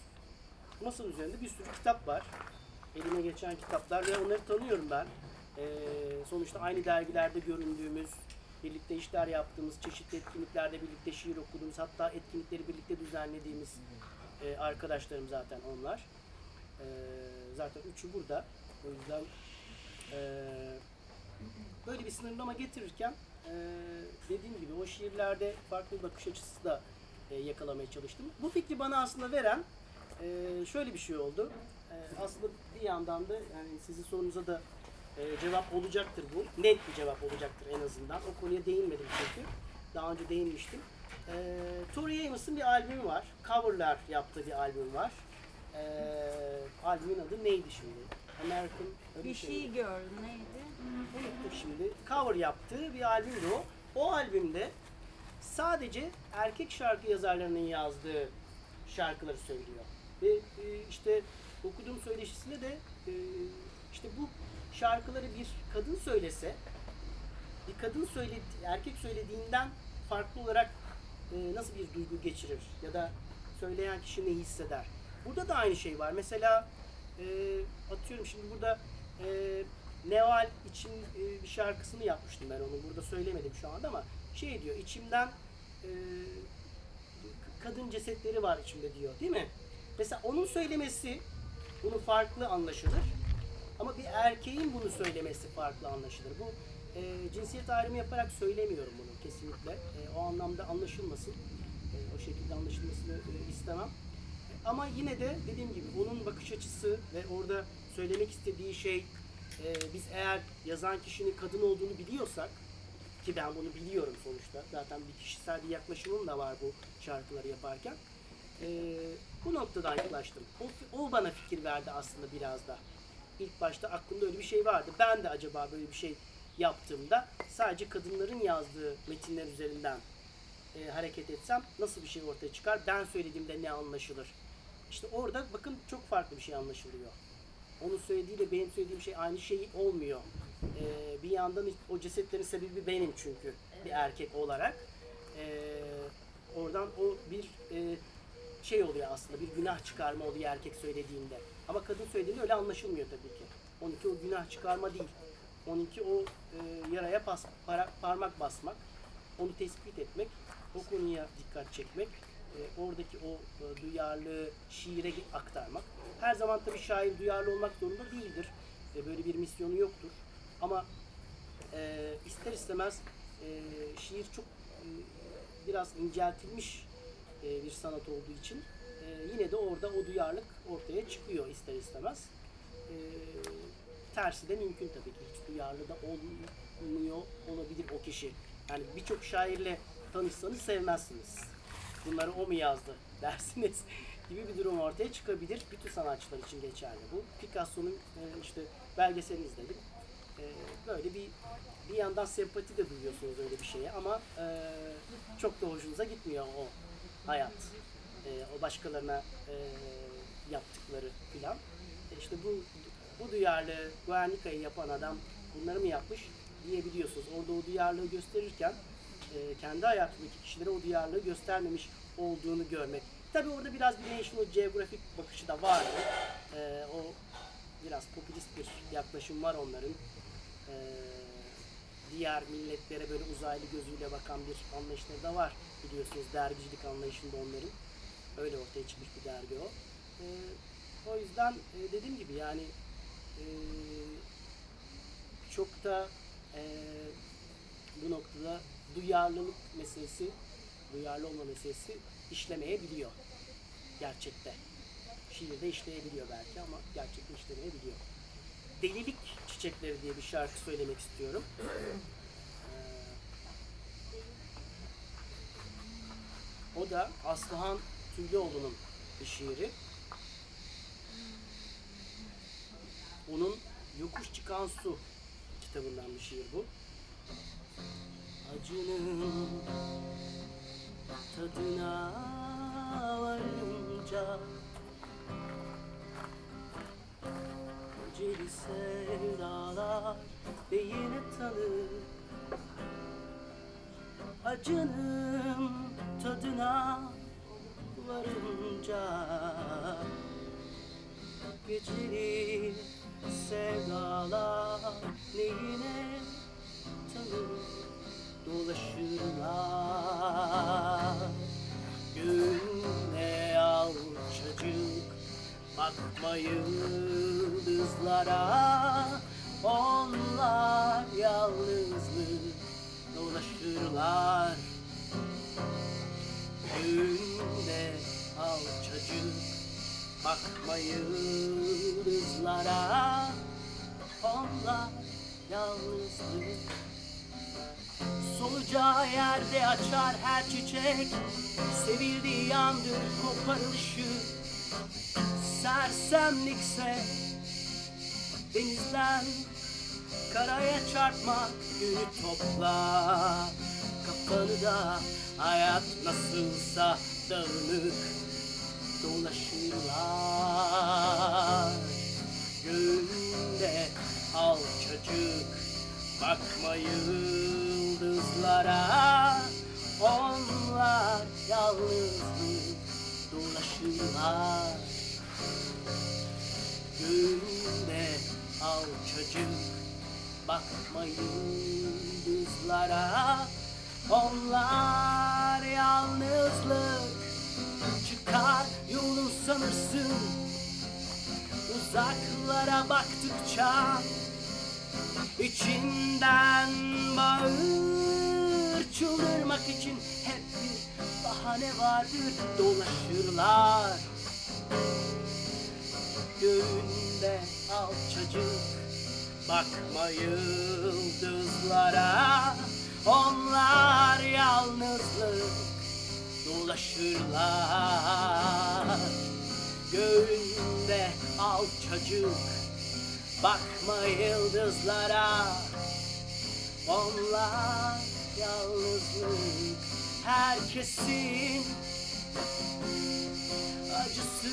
masa üzerinde bir sürü kitap var. Elime geçen kitaplar ve onları tanıyorum ben. E, sonuçta aynı dergilerde göründüğümüz, birlikte işler yaptığımız, çeşitli etkinliklerde birlikte şiir okuduğumuz, hatta etkinlikleri birlikte düzenlediğimiz e, arkadaşlarım zaten onlar. E, zaten üçü burada. O yüzden e, böyle bir sınırlama getirirken e, dediğim gibi o şiirlerde farklı bir bakış açısı da e, yakalamaya çalıştım. Bu fikri bana aslında veren e, şöyle bir şey oldu. E, aslında bir yandan da yani sizin sorunuza da e, cevap olacaktır bu. Net bir cevap olacaktır en azından. O konuya değinmedim çünkü. Daha önce değinmiştim. E, Tori Amos'un bir albümü var. Coverlar yaptığı bir albüm var. E, albümün adı neydi şimdi? American Bir şey şey gördüm neydi? unuttum şimdi. Cover yaptığı bir albümdü o. O albümde sadece erkek şarkı yazarlarının yazdığı şarkıları söylüyor. Ve e, işte okuduğum söyleşisinde de e, işte bu şarkıları bir kadın söylese bir kadın söyledi, erkek söylediğinden farklı olarak e, nasıl bir duygu geçirir ya da söyleyen kişi ne hisseder. Burada da aynı şey var. Mesela e, atıyorum şimdi burada e, Neval için e, bir şarkısını yapmıştım ben onu. Burada söylemedim şu anda ama şey diyor içimden e, kadın cesetleri var içimde diyor değil mi? Mesela onun söylemesi bunu farklı anlaşılır. Ama bir erkeğin bunu söylemesi farklı anlaşılır. Bu e, cinsiyet ayrımı yaparak söylemiyorum bunu kesinlikle. E, o anlamda anlaşılmasın. E, o şekilde anlaşılmasını e, istemem. Ama yine de dediğim gibi onun bakış açısı ve orada söylemek istediği şey e, biz eğer yazan kişinin kadın olduğunu biliyorsak ki ben bunu biliyorum sonuçta. Zaten bir kişisel bir yaklaşımım da var bu şarkıları yaparken. E, bu noktadan yaklaştım. O, o bana fikir verdi aslında biraz da. İlk başta aklımda öyle bir şey vardı. Ben de acaba böyle bir şey yaptığımda sadece kadınların yazdığı metinler üzerinden e, hareket etsem nasıl bir şey ortaya çıkar? Ben söylediğimde ne anlaşılır? İşte orada bakın çok farklı bir şey anlaşılıyor. Onun söylediğiyle benim söylediğim şey aynı şey olmuyor. Ee, bir yandan o cesetlerin sebebi benim çünkü bir erkek olarak. Ee, oradan o bir e, şey oluyor aslında bir günah çıkarma oluyor erkek söylediğinde. Ama kadın söylediğinde öyle anlaşılmıyor tabii ki. Onunki o günah çıkarma değil. Onunki o e, yaraya pas, para, parmak basmak, onu tespit etmek, o konuya dikkat çekmek, e, oradaki o e, duyarlılığı şiire aktarmak. Her zaman tabii şair duyarlı olmak zorunda değildir. E, böyle bir misyonu yoktur. Ama e, ister istemez e, şiir çok e, biraz inceltilmiş e, bir sanat olduğu için e, yine de orada o duyarlılık ortaya çıkıyor ister istemez. E, tersi de mümkün tabii ki. Hiç duyarlı da olmuyor olabilir o kişi. Yani birçok şairle tanışsanız sevmezsiniz. Bunları o mu yazdı <laughs> dersiniz gibi bir durum ortaya çıkabilir. Bütün sanatçılar için geçerli bu. Picasso'nun e, işte belgeselini izledim. E, böyle bir bir yandan sempati de duyuyorsunuz öyle bir şeye ama e, çok da hoşunuza gitmiyor o hayat. E, o başkalarına e, yaptıkları filan. E, işte bu bu duyarlı Guernica'yı yapan adam bunları mı yapmış diyebiliyorsunuz. Orada o duyarlılığı gösterirken e, kendi hayatındaki kişilere o duyarlılığı göstermemiş olduğunu görmek. Tabii orada biraz bir National Geographic bakışı da var. E, o biraz popülist bir yaklaşım var onların. E, diğer milletlere böyle uzaylı gözüyle bakan bir anlayışları da var biliyorsunuz dergicilik anlayışında onların. Öyle ortaya çıkmış bir dergi o. E, o yüzden e, dediğim gibi yani e, çok da e, bu noktada duyarlılık meselesi, duyarlı olma meselesi işlemeyebiliyor gerçekte. Şiirde işleyebiliyor belki ama gerçekte işlemeyebiliyor. Delilik Çiçekleri diye bir şarkı söylemek istiyorum. Ee, o da Aslıhan Tüylüoğlu'nun bir şiiri. Onun Yokuş Çıkan Su kitabından bir şiir bu. Acının tadına varınca Aceli sevdalar beyine tanır. Acının tadına varınca Geceli sevdalar neyine tanır? Dolaşırlar Göğünde alçacık bakma yıldızlara Onlar yalnızlık dolaşırlar. Günde alçacık bakma yıldızlara Onlar yalnızlık Solacağı yerde açar her çiçek Sevildiği yandır koparılışı Sersemlikse denizden Karaya çarpmak günü topla Kafanı da hayat nasılsa dağınık dolaşırlar. Göğünde alçacık bakma yıldızlara. Onlar yalnızlık dolaşırlar Göğünde alçacık bakma yıldızlara Onlar yalnızlık çıkar yolun sanırsın. Uzaklara baktıkça içinden bağır. Çıldırmak için hep bir bahane vardır dolaşırlar Göğünde alçacık bakma yıldızlara Onlar yalnızlık. Dolaşırlar. Göğünde alçacık bakma yıldızlara Onlar yalnızlık. Herkesin acısı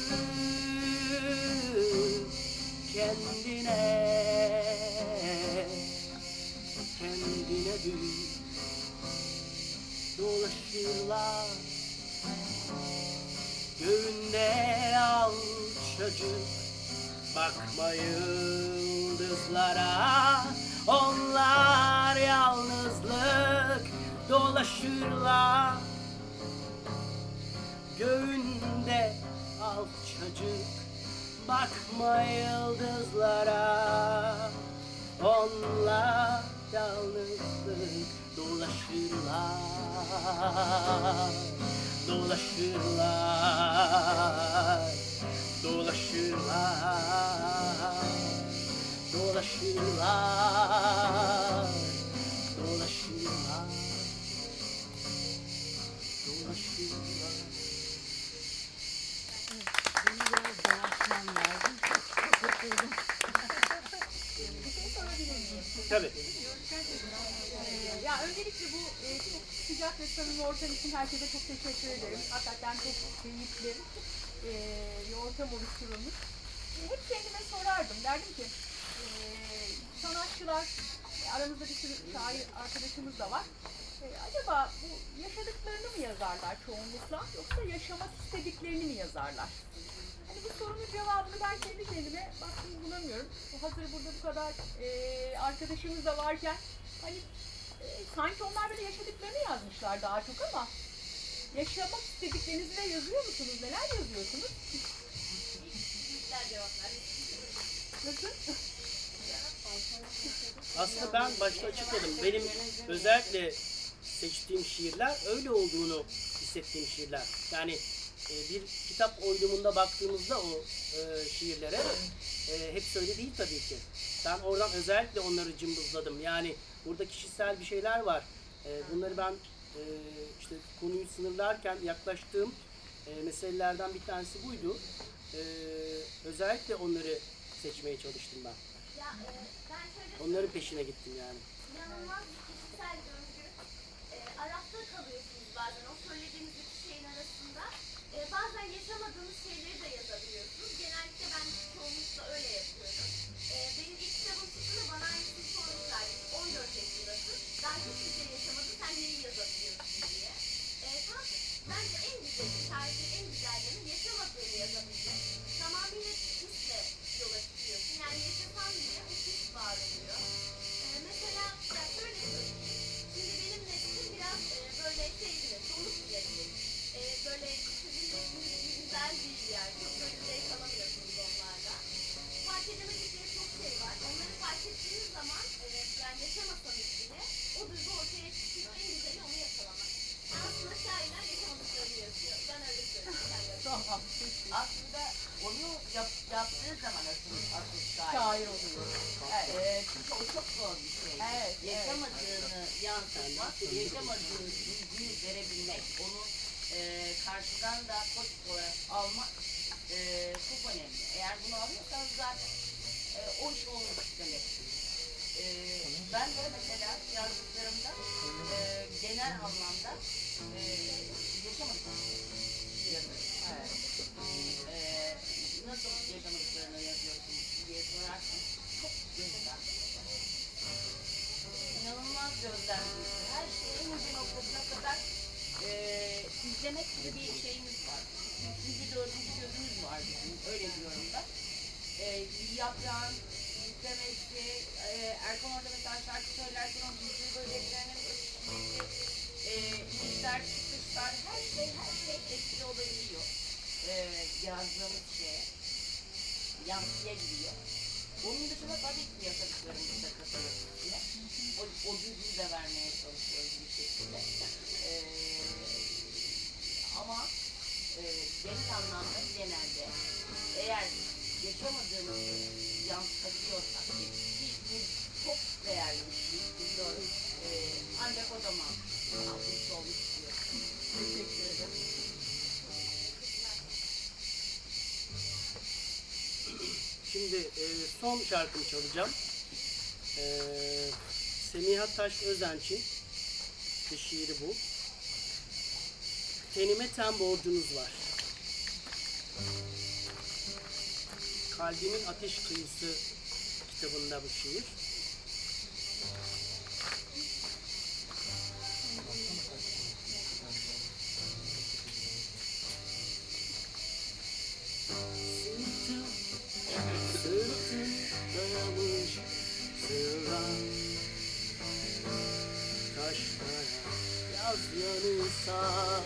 kendine. Kendine büyük dolaşırlar. Göğünde alçacık bakma yıldızlara. Onlar yalnızlık dolaşırlar. Göğünde alçacık bakma yıldızlara onlar yalnızlık dolaşırlar dolaşırlar dolaşırlar dolaşırlar herkese çok teşekkür ederim. Hakikaten çok keyifli e, bir ortam oluşturulmuş. E, hep kendime sorardım. Derdim ki e, sanatçılar, e, aramızda bir sürü şair arkadaşımız da var. E, acaba bu yaşadıklarını mı yazarlar çoğunlukla yoksa yaşamak istediklerini mi yazarlar? Hani bu sorunun cevabını ben kendi kendime baktım bulamıyorum. Hazır burada bu kadar e, arkadaşımız da varken hani e, sanki onlar böyle yaşadıklarını yazmışlar daha çok ama yaşamak istediklerinizi de yazıyor musunuz? Neler yazıyorsunuz? Nasıl? Aslında ben başta açıkladım. Benim özellikle seçtiğim şiirler öyle olduğunu hissettiğim şiirler. Yani e, bir kitap oydumunda baktığımızda o e, şiirlere e, hepsi öyle değil tabii ki. Ben oradan özellikle onları cımbızladım. Yani burada kişisel bir şeyler var. Bunları ben e, işte konuyu sınırlarken yaklaştığım e, meselelerden bir tanesi buydu. E, özellikle onları seçmeye çalıştım ben. Ya e, ben Onların peşine gittim yani. inanılmaz asıl, şair. Şair oluyor. Evet, e, çünkü o çok zor bir şey. Evet, evet. Yaşamadığını yansıtmak, yaşamadığı bilgiyi verebilmek, onu e, karşıdan da pozitif olarak almak e, çok önemli. Eğer bunu alıyorsanız zaten e, o iş olmuş demek. E, ben de mesela yazdıklarımda e, genel anlamda e, yaşamadım. Evet. E, nasıl yaşamadıklarını yazıyorsun diye sorarsan çok gözden inanılmaz gözlemciyiz. Her şeyi en ince noktasına kadar e, izlemek gibi bir şeyimiz var. Üçüncü, dördüncü gözümüz var bizim. Öyle diyorum ben. E, yaprağın izlemesi, e, Erkan orada mesela şarkı söylerken o gizli böceklerinin ötüşmesi, e, inişler, çıkışlar, her şey, her şey etkili olabiliyor. E, yazdığımız şeye yansıyabiliyor. Onun dışında tabii ki yaşadıklarımızı da katıyoruz içine. O, o gücü de vermeye çalışıyoruz bir şekilde. Ee, ama e, genel anlamda genelde eğer yaşamadığımızı yansıtabiliyorsak ki, bu çok değerli bir şey biliyorum. Ee, ancak o zaman altmış olmuş diyor. Teşekkür Şimdi e, son şarkımı çalacağım. E, Semiha Taş Özenç'in bir şiiri bu. Tenime ten borcunuz var. Kalbimin Ateş Kıyısı kitabında bu şiir. Dünyalar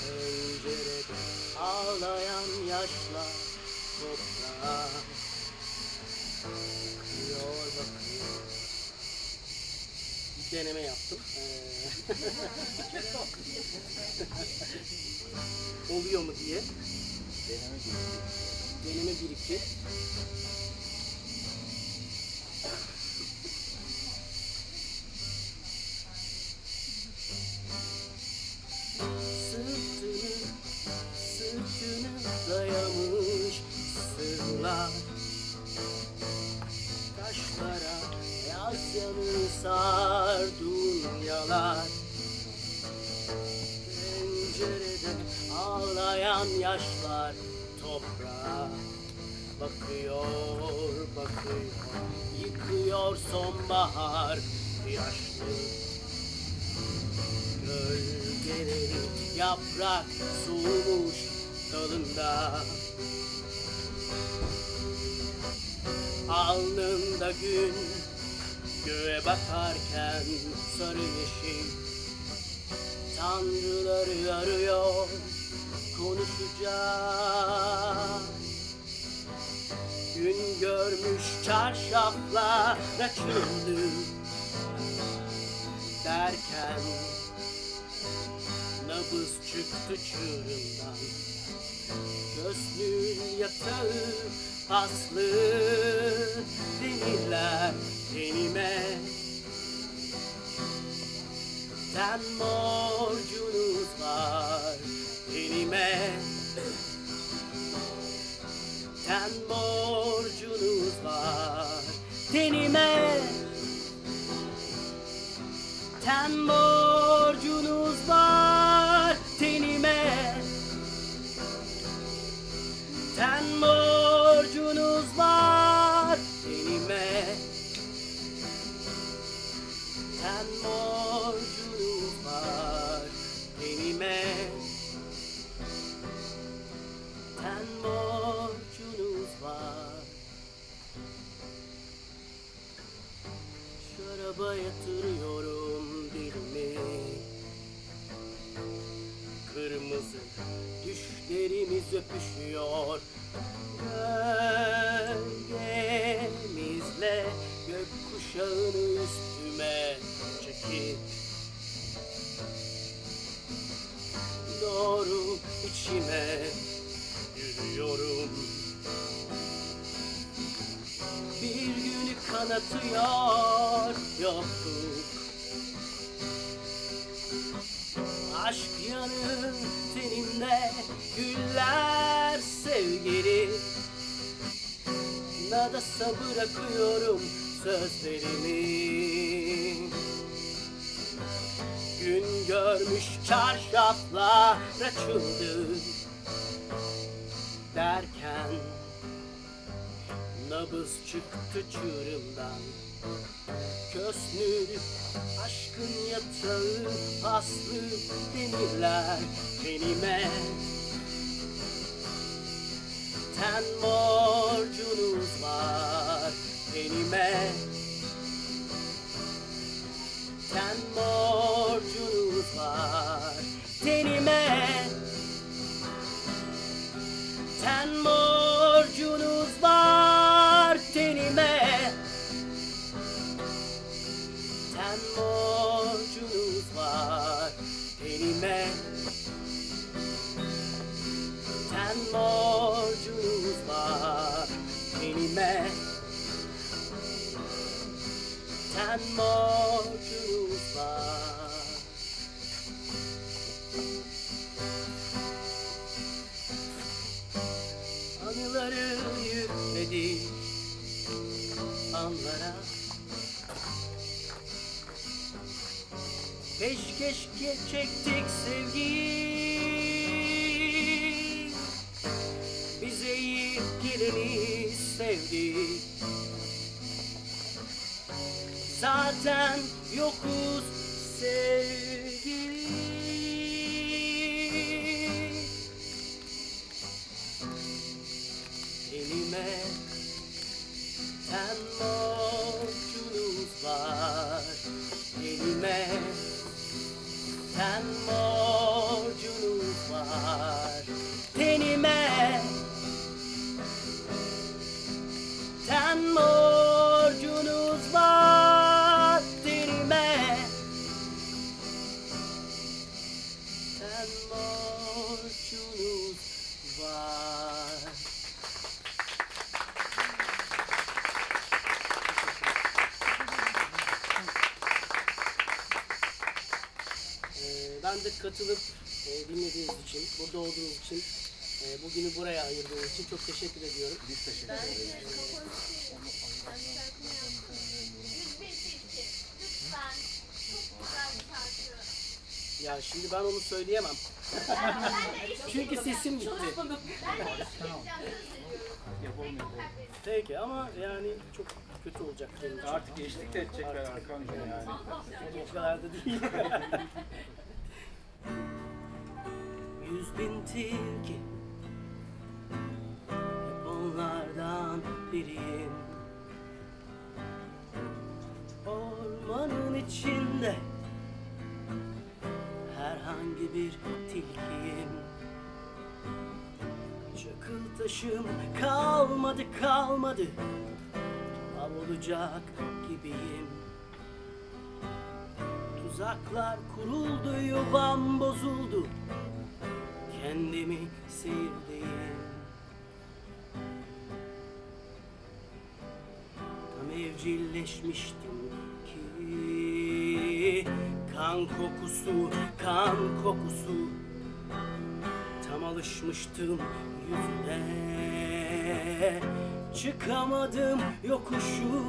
Pencerede ağlayan yaşlar toprağa Bakıyor bakıyor Bir deneme yaptım. Oluyor mu diye. Deneme gibi. Deneme 1 2. günü kanatıyor yokluk. Aşk yanır tenimde güller sevgili. Nadasa bırakıyorum sözlerimi. Gün görmüş çarşaflar açıldı Derken Nabız çıktı çığırımdan Kösnür aşkın yatağı paslı demirler tenime. Ten borcunuz var tenime. Ten borcunuz var tenime. Ten borcunuz Borcunuz var Anıları yükledi anlara. Peşkeş çektik sevgi Zaten yokuz sevgili Elime ten borcunuz var. Elime ten borcunuz var. Tenime ten borcunuz borcunuz var Ee, Ben de katılıp e, dinlediğiniz için, burada olduğunuz için, e, bugünü buraya ayırdığınız için çok teşekkür ediyorum. Biz teşekkür ederiz. de kapanışı ben şarkımı yaptım. 101 tilki. Lütfen. Çok güzel bir şarkı. Ya şimdi ben onu söyleyemem. Çünkü sesim çok haklıyım. Peki ama yani çok kötü olacak benim için. Artık eşlik de edecekler arkamda yani. O kadar da değil. <laughs> Yüz bin tilki Hep onlardan biriyim Çakıl taşım kalmadı kalmadı Av olacak gibiyim Tuzaklar kuruldu, yuvam bozuldu. Kendimi seyirdeyim. Tam evcilleşmiştim ki kan kokusu, kan kokusu. Tam alışmıştım yüzüne. Çıkamadım yokuşu.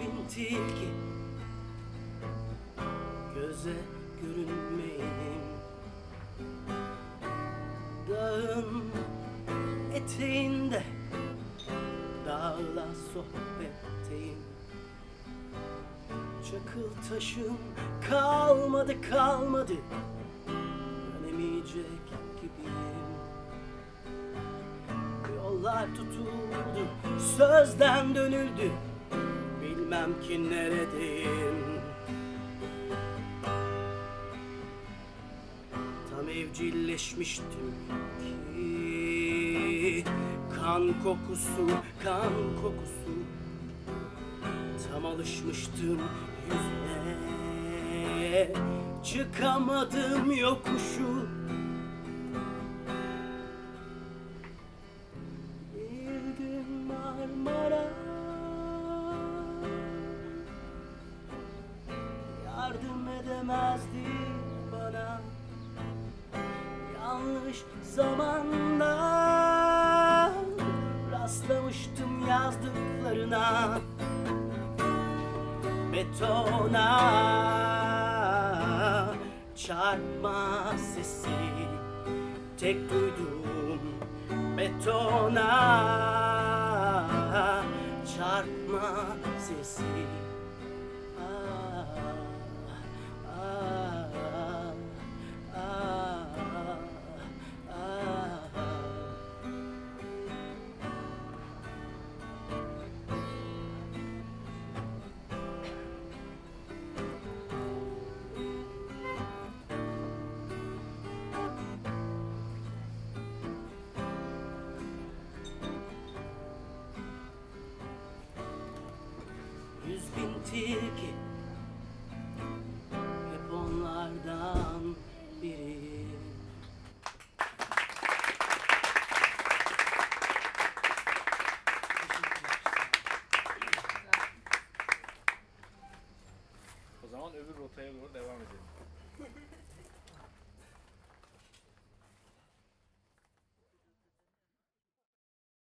Bin tilki. Göze görünmeyenim Dağın eteğinde Dağla sohbetteyim. Çakıl taşım kalmadı kalmadı. Dönemeyecek gibiyim. Yollar tutuldu Sözden dönüldü Bilmem ki neredeyim. Tam evcilleşmiştim ki Kan kokusu, kan kokusu. Tam alışmıştım yüzüne. Çıkamadım yokuşu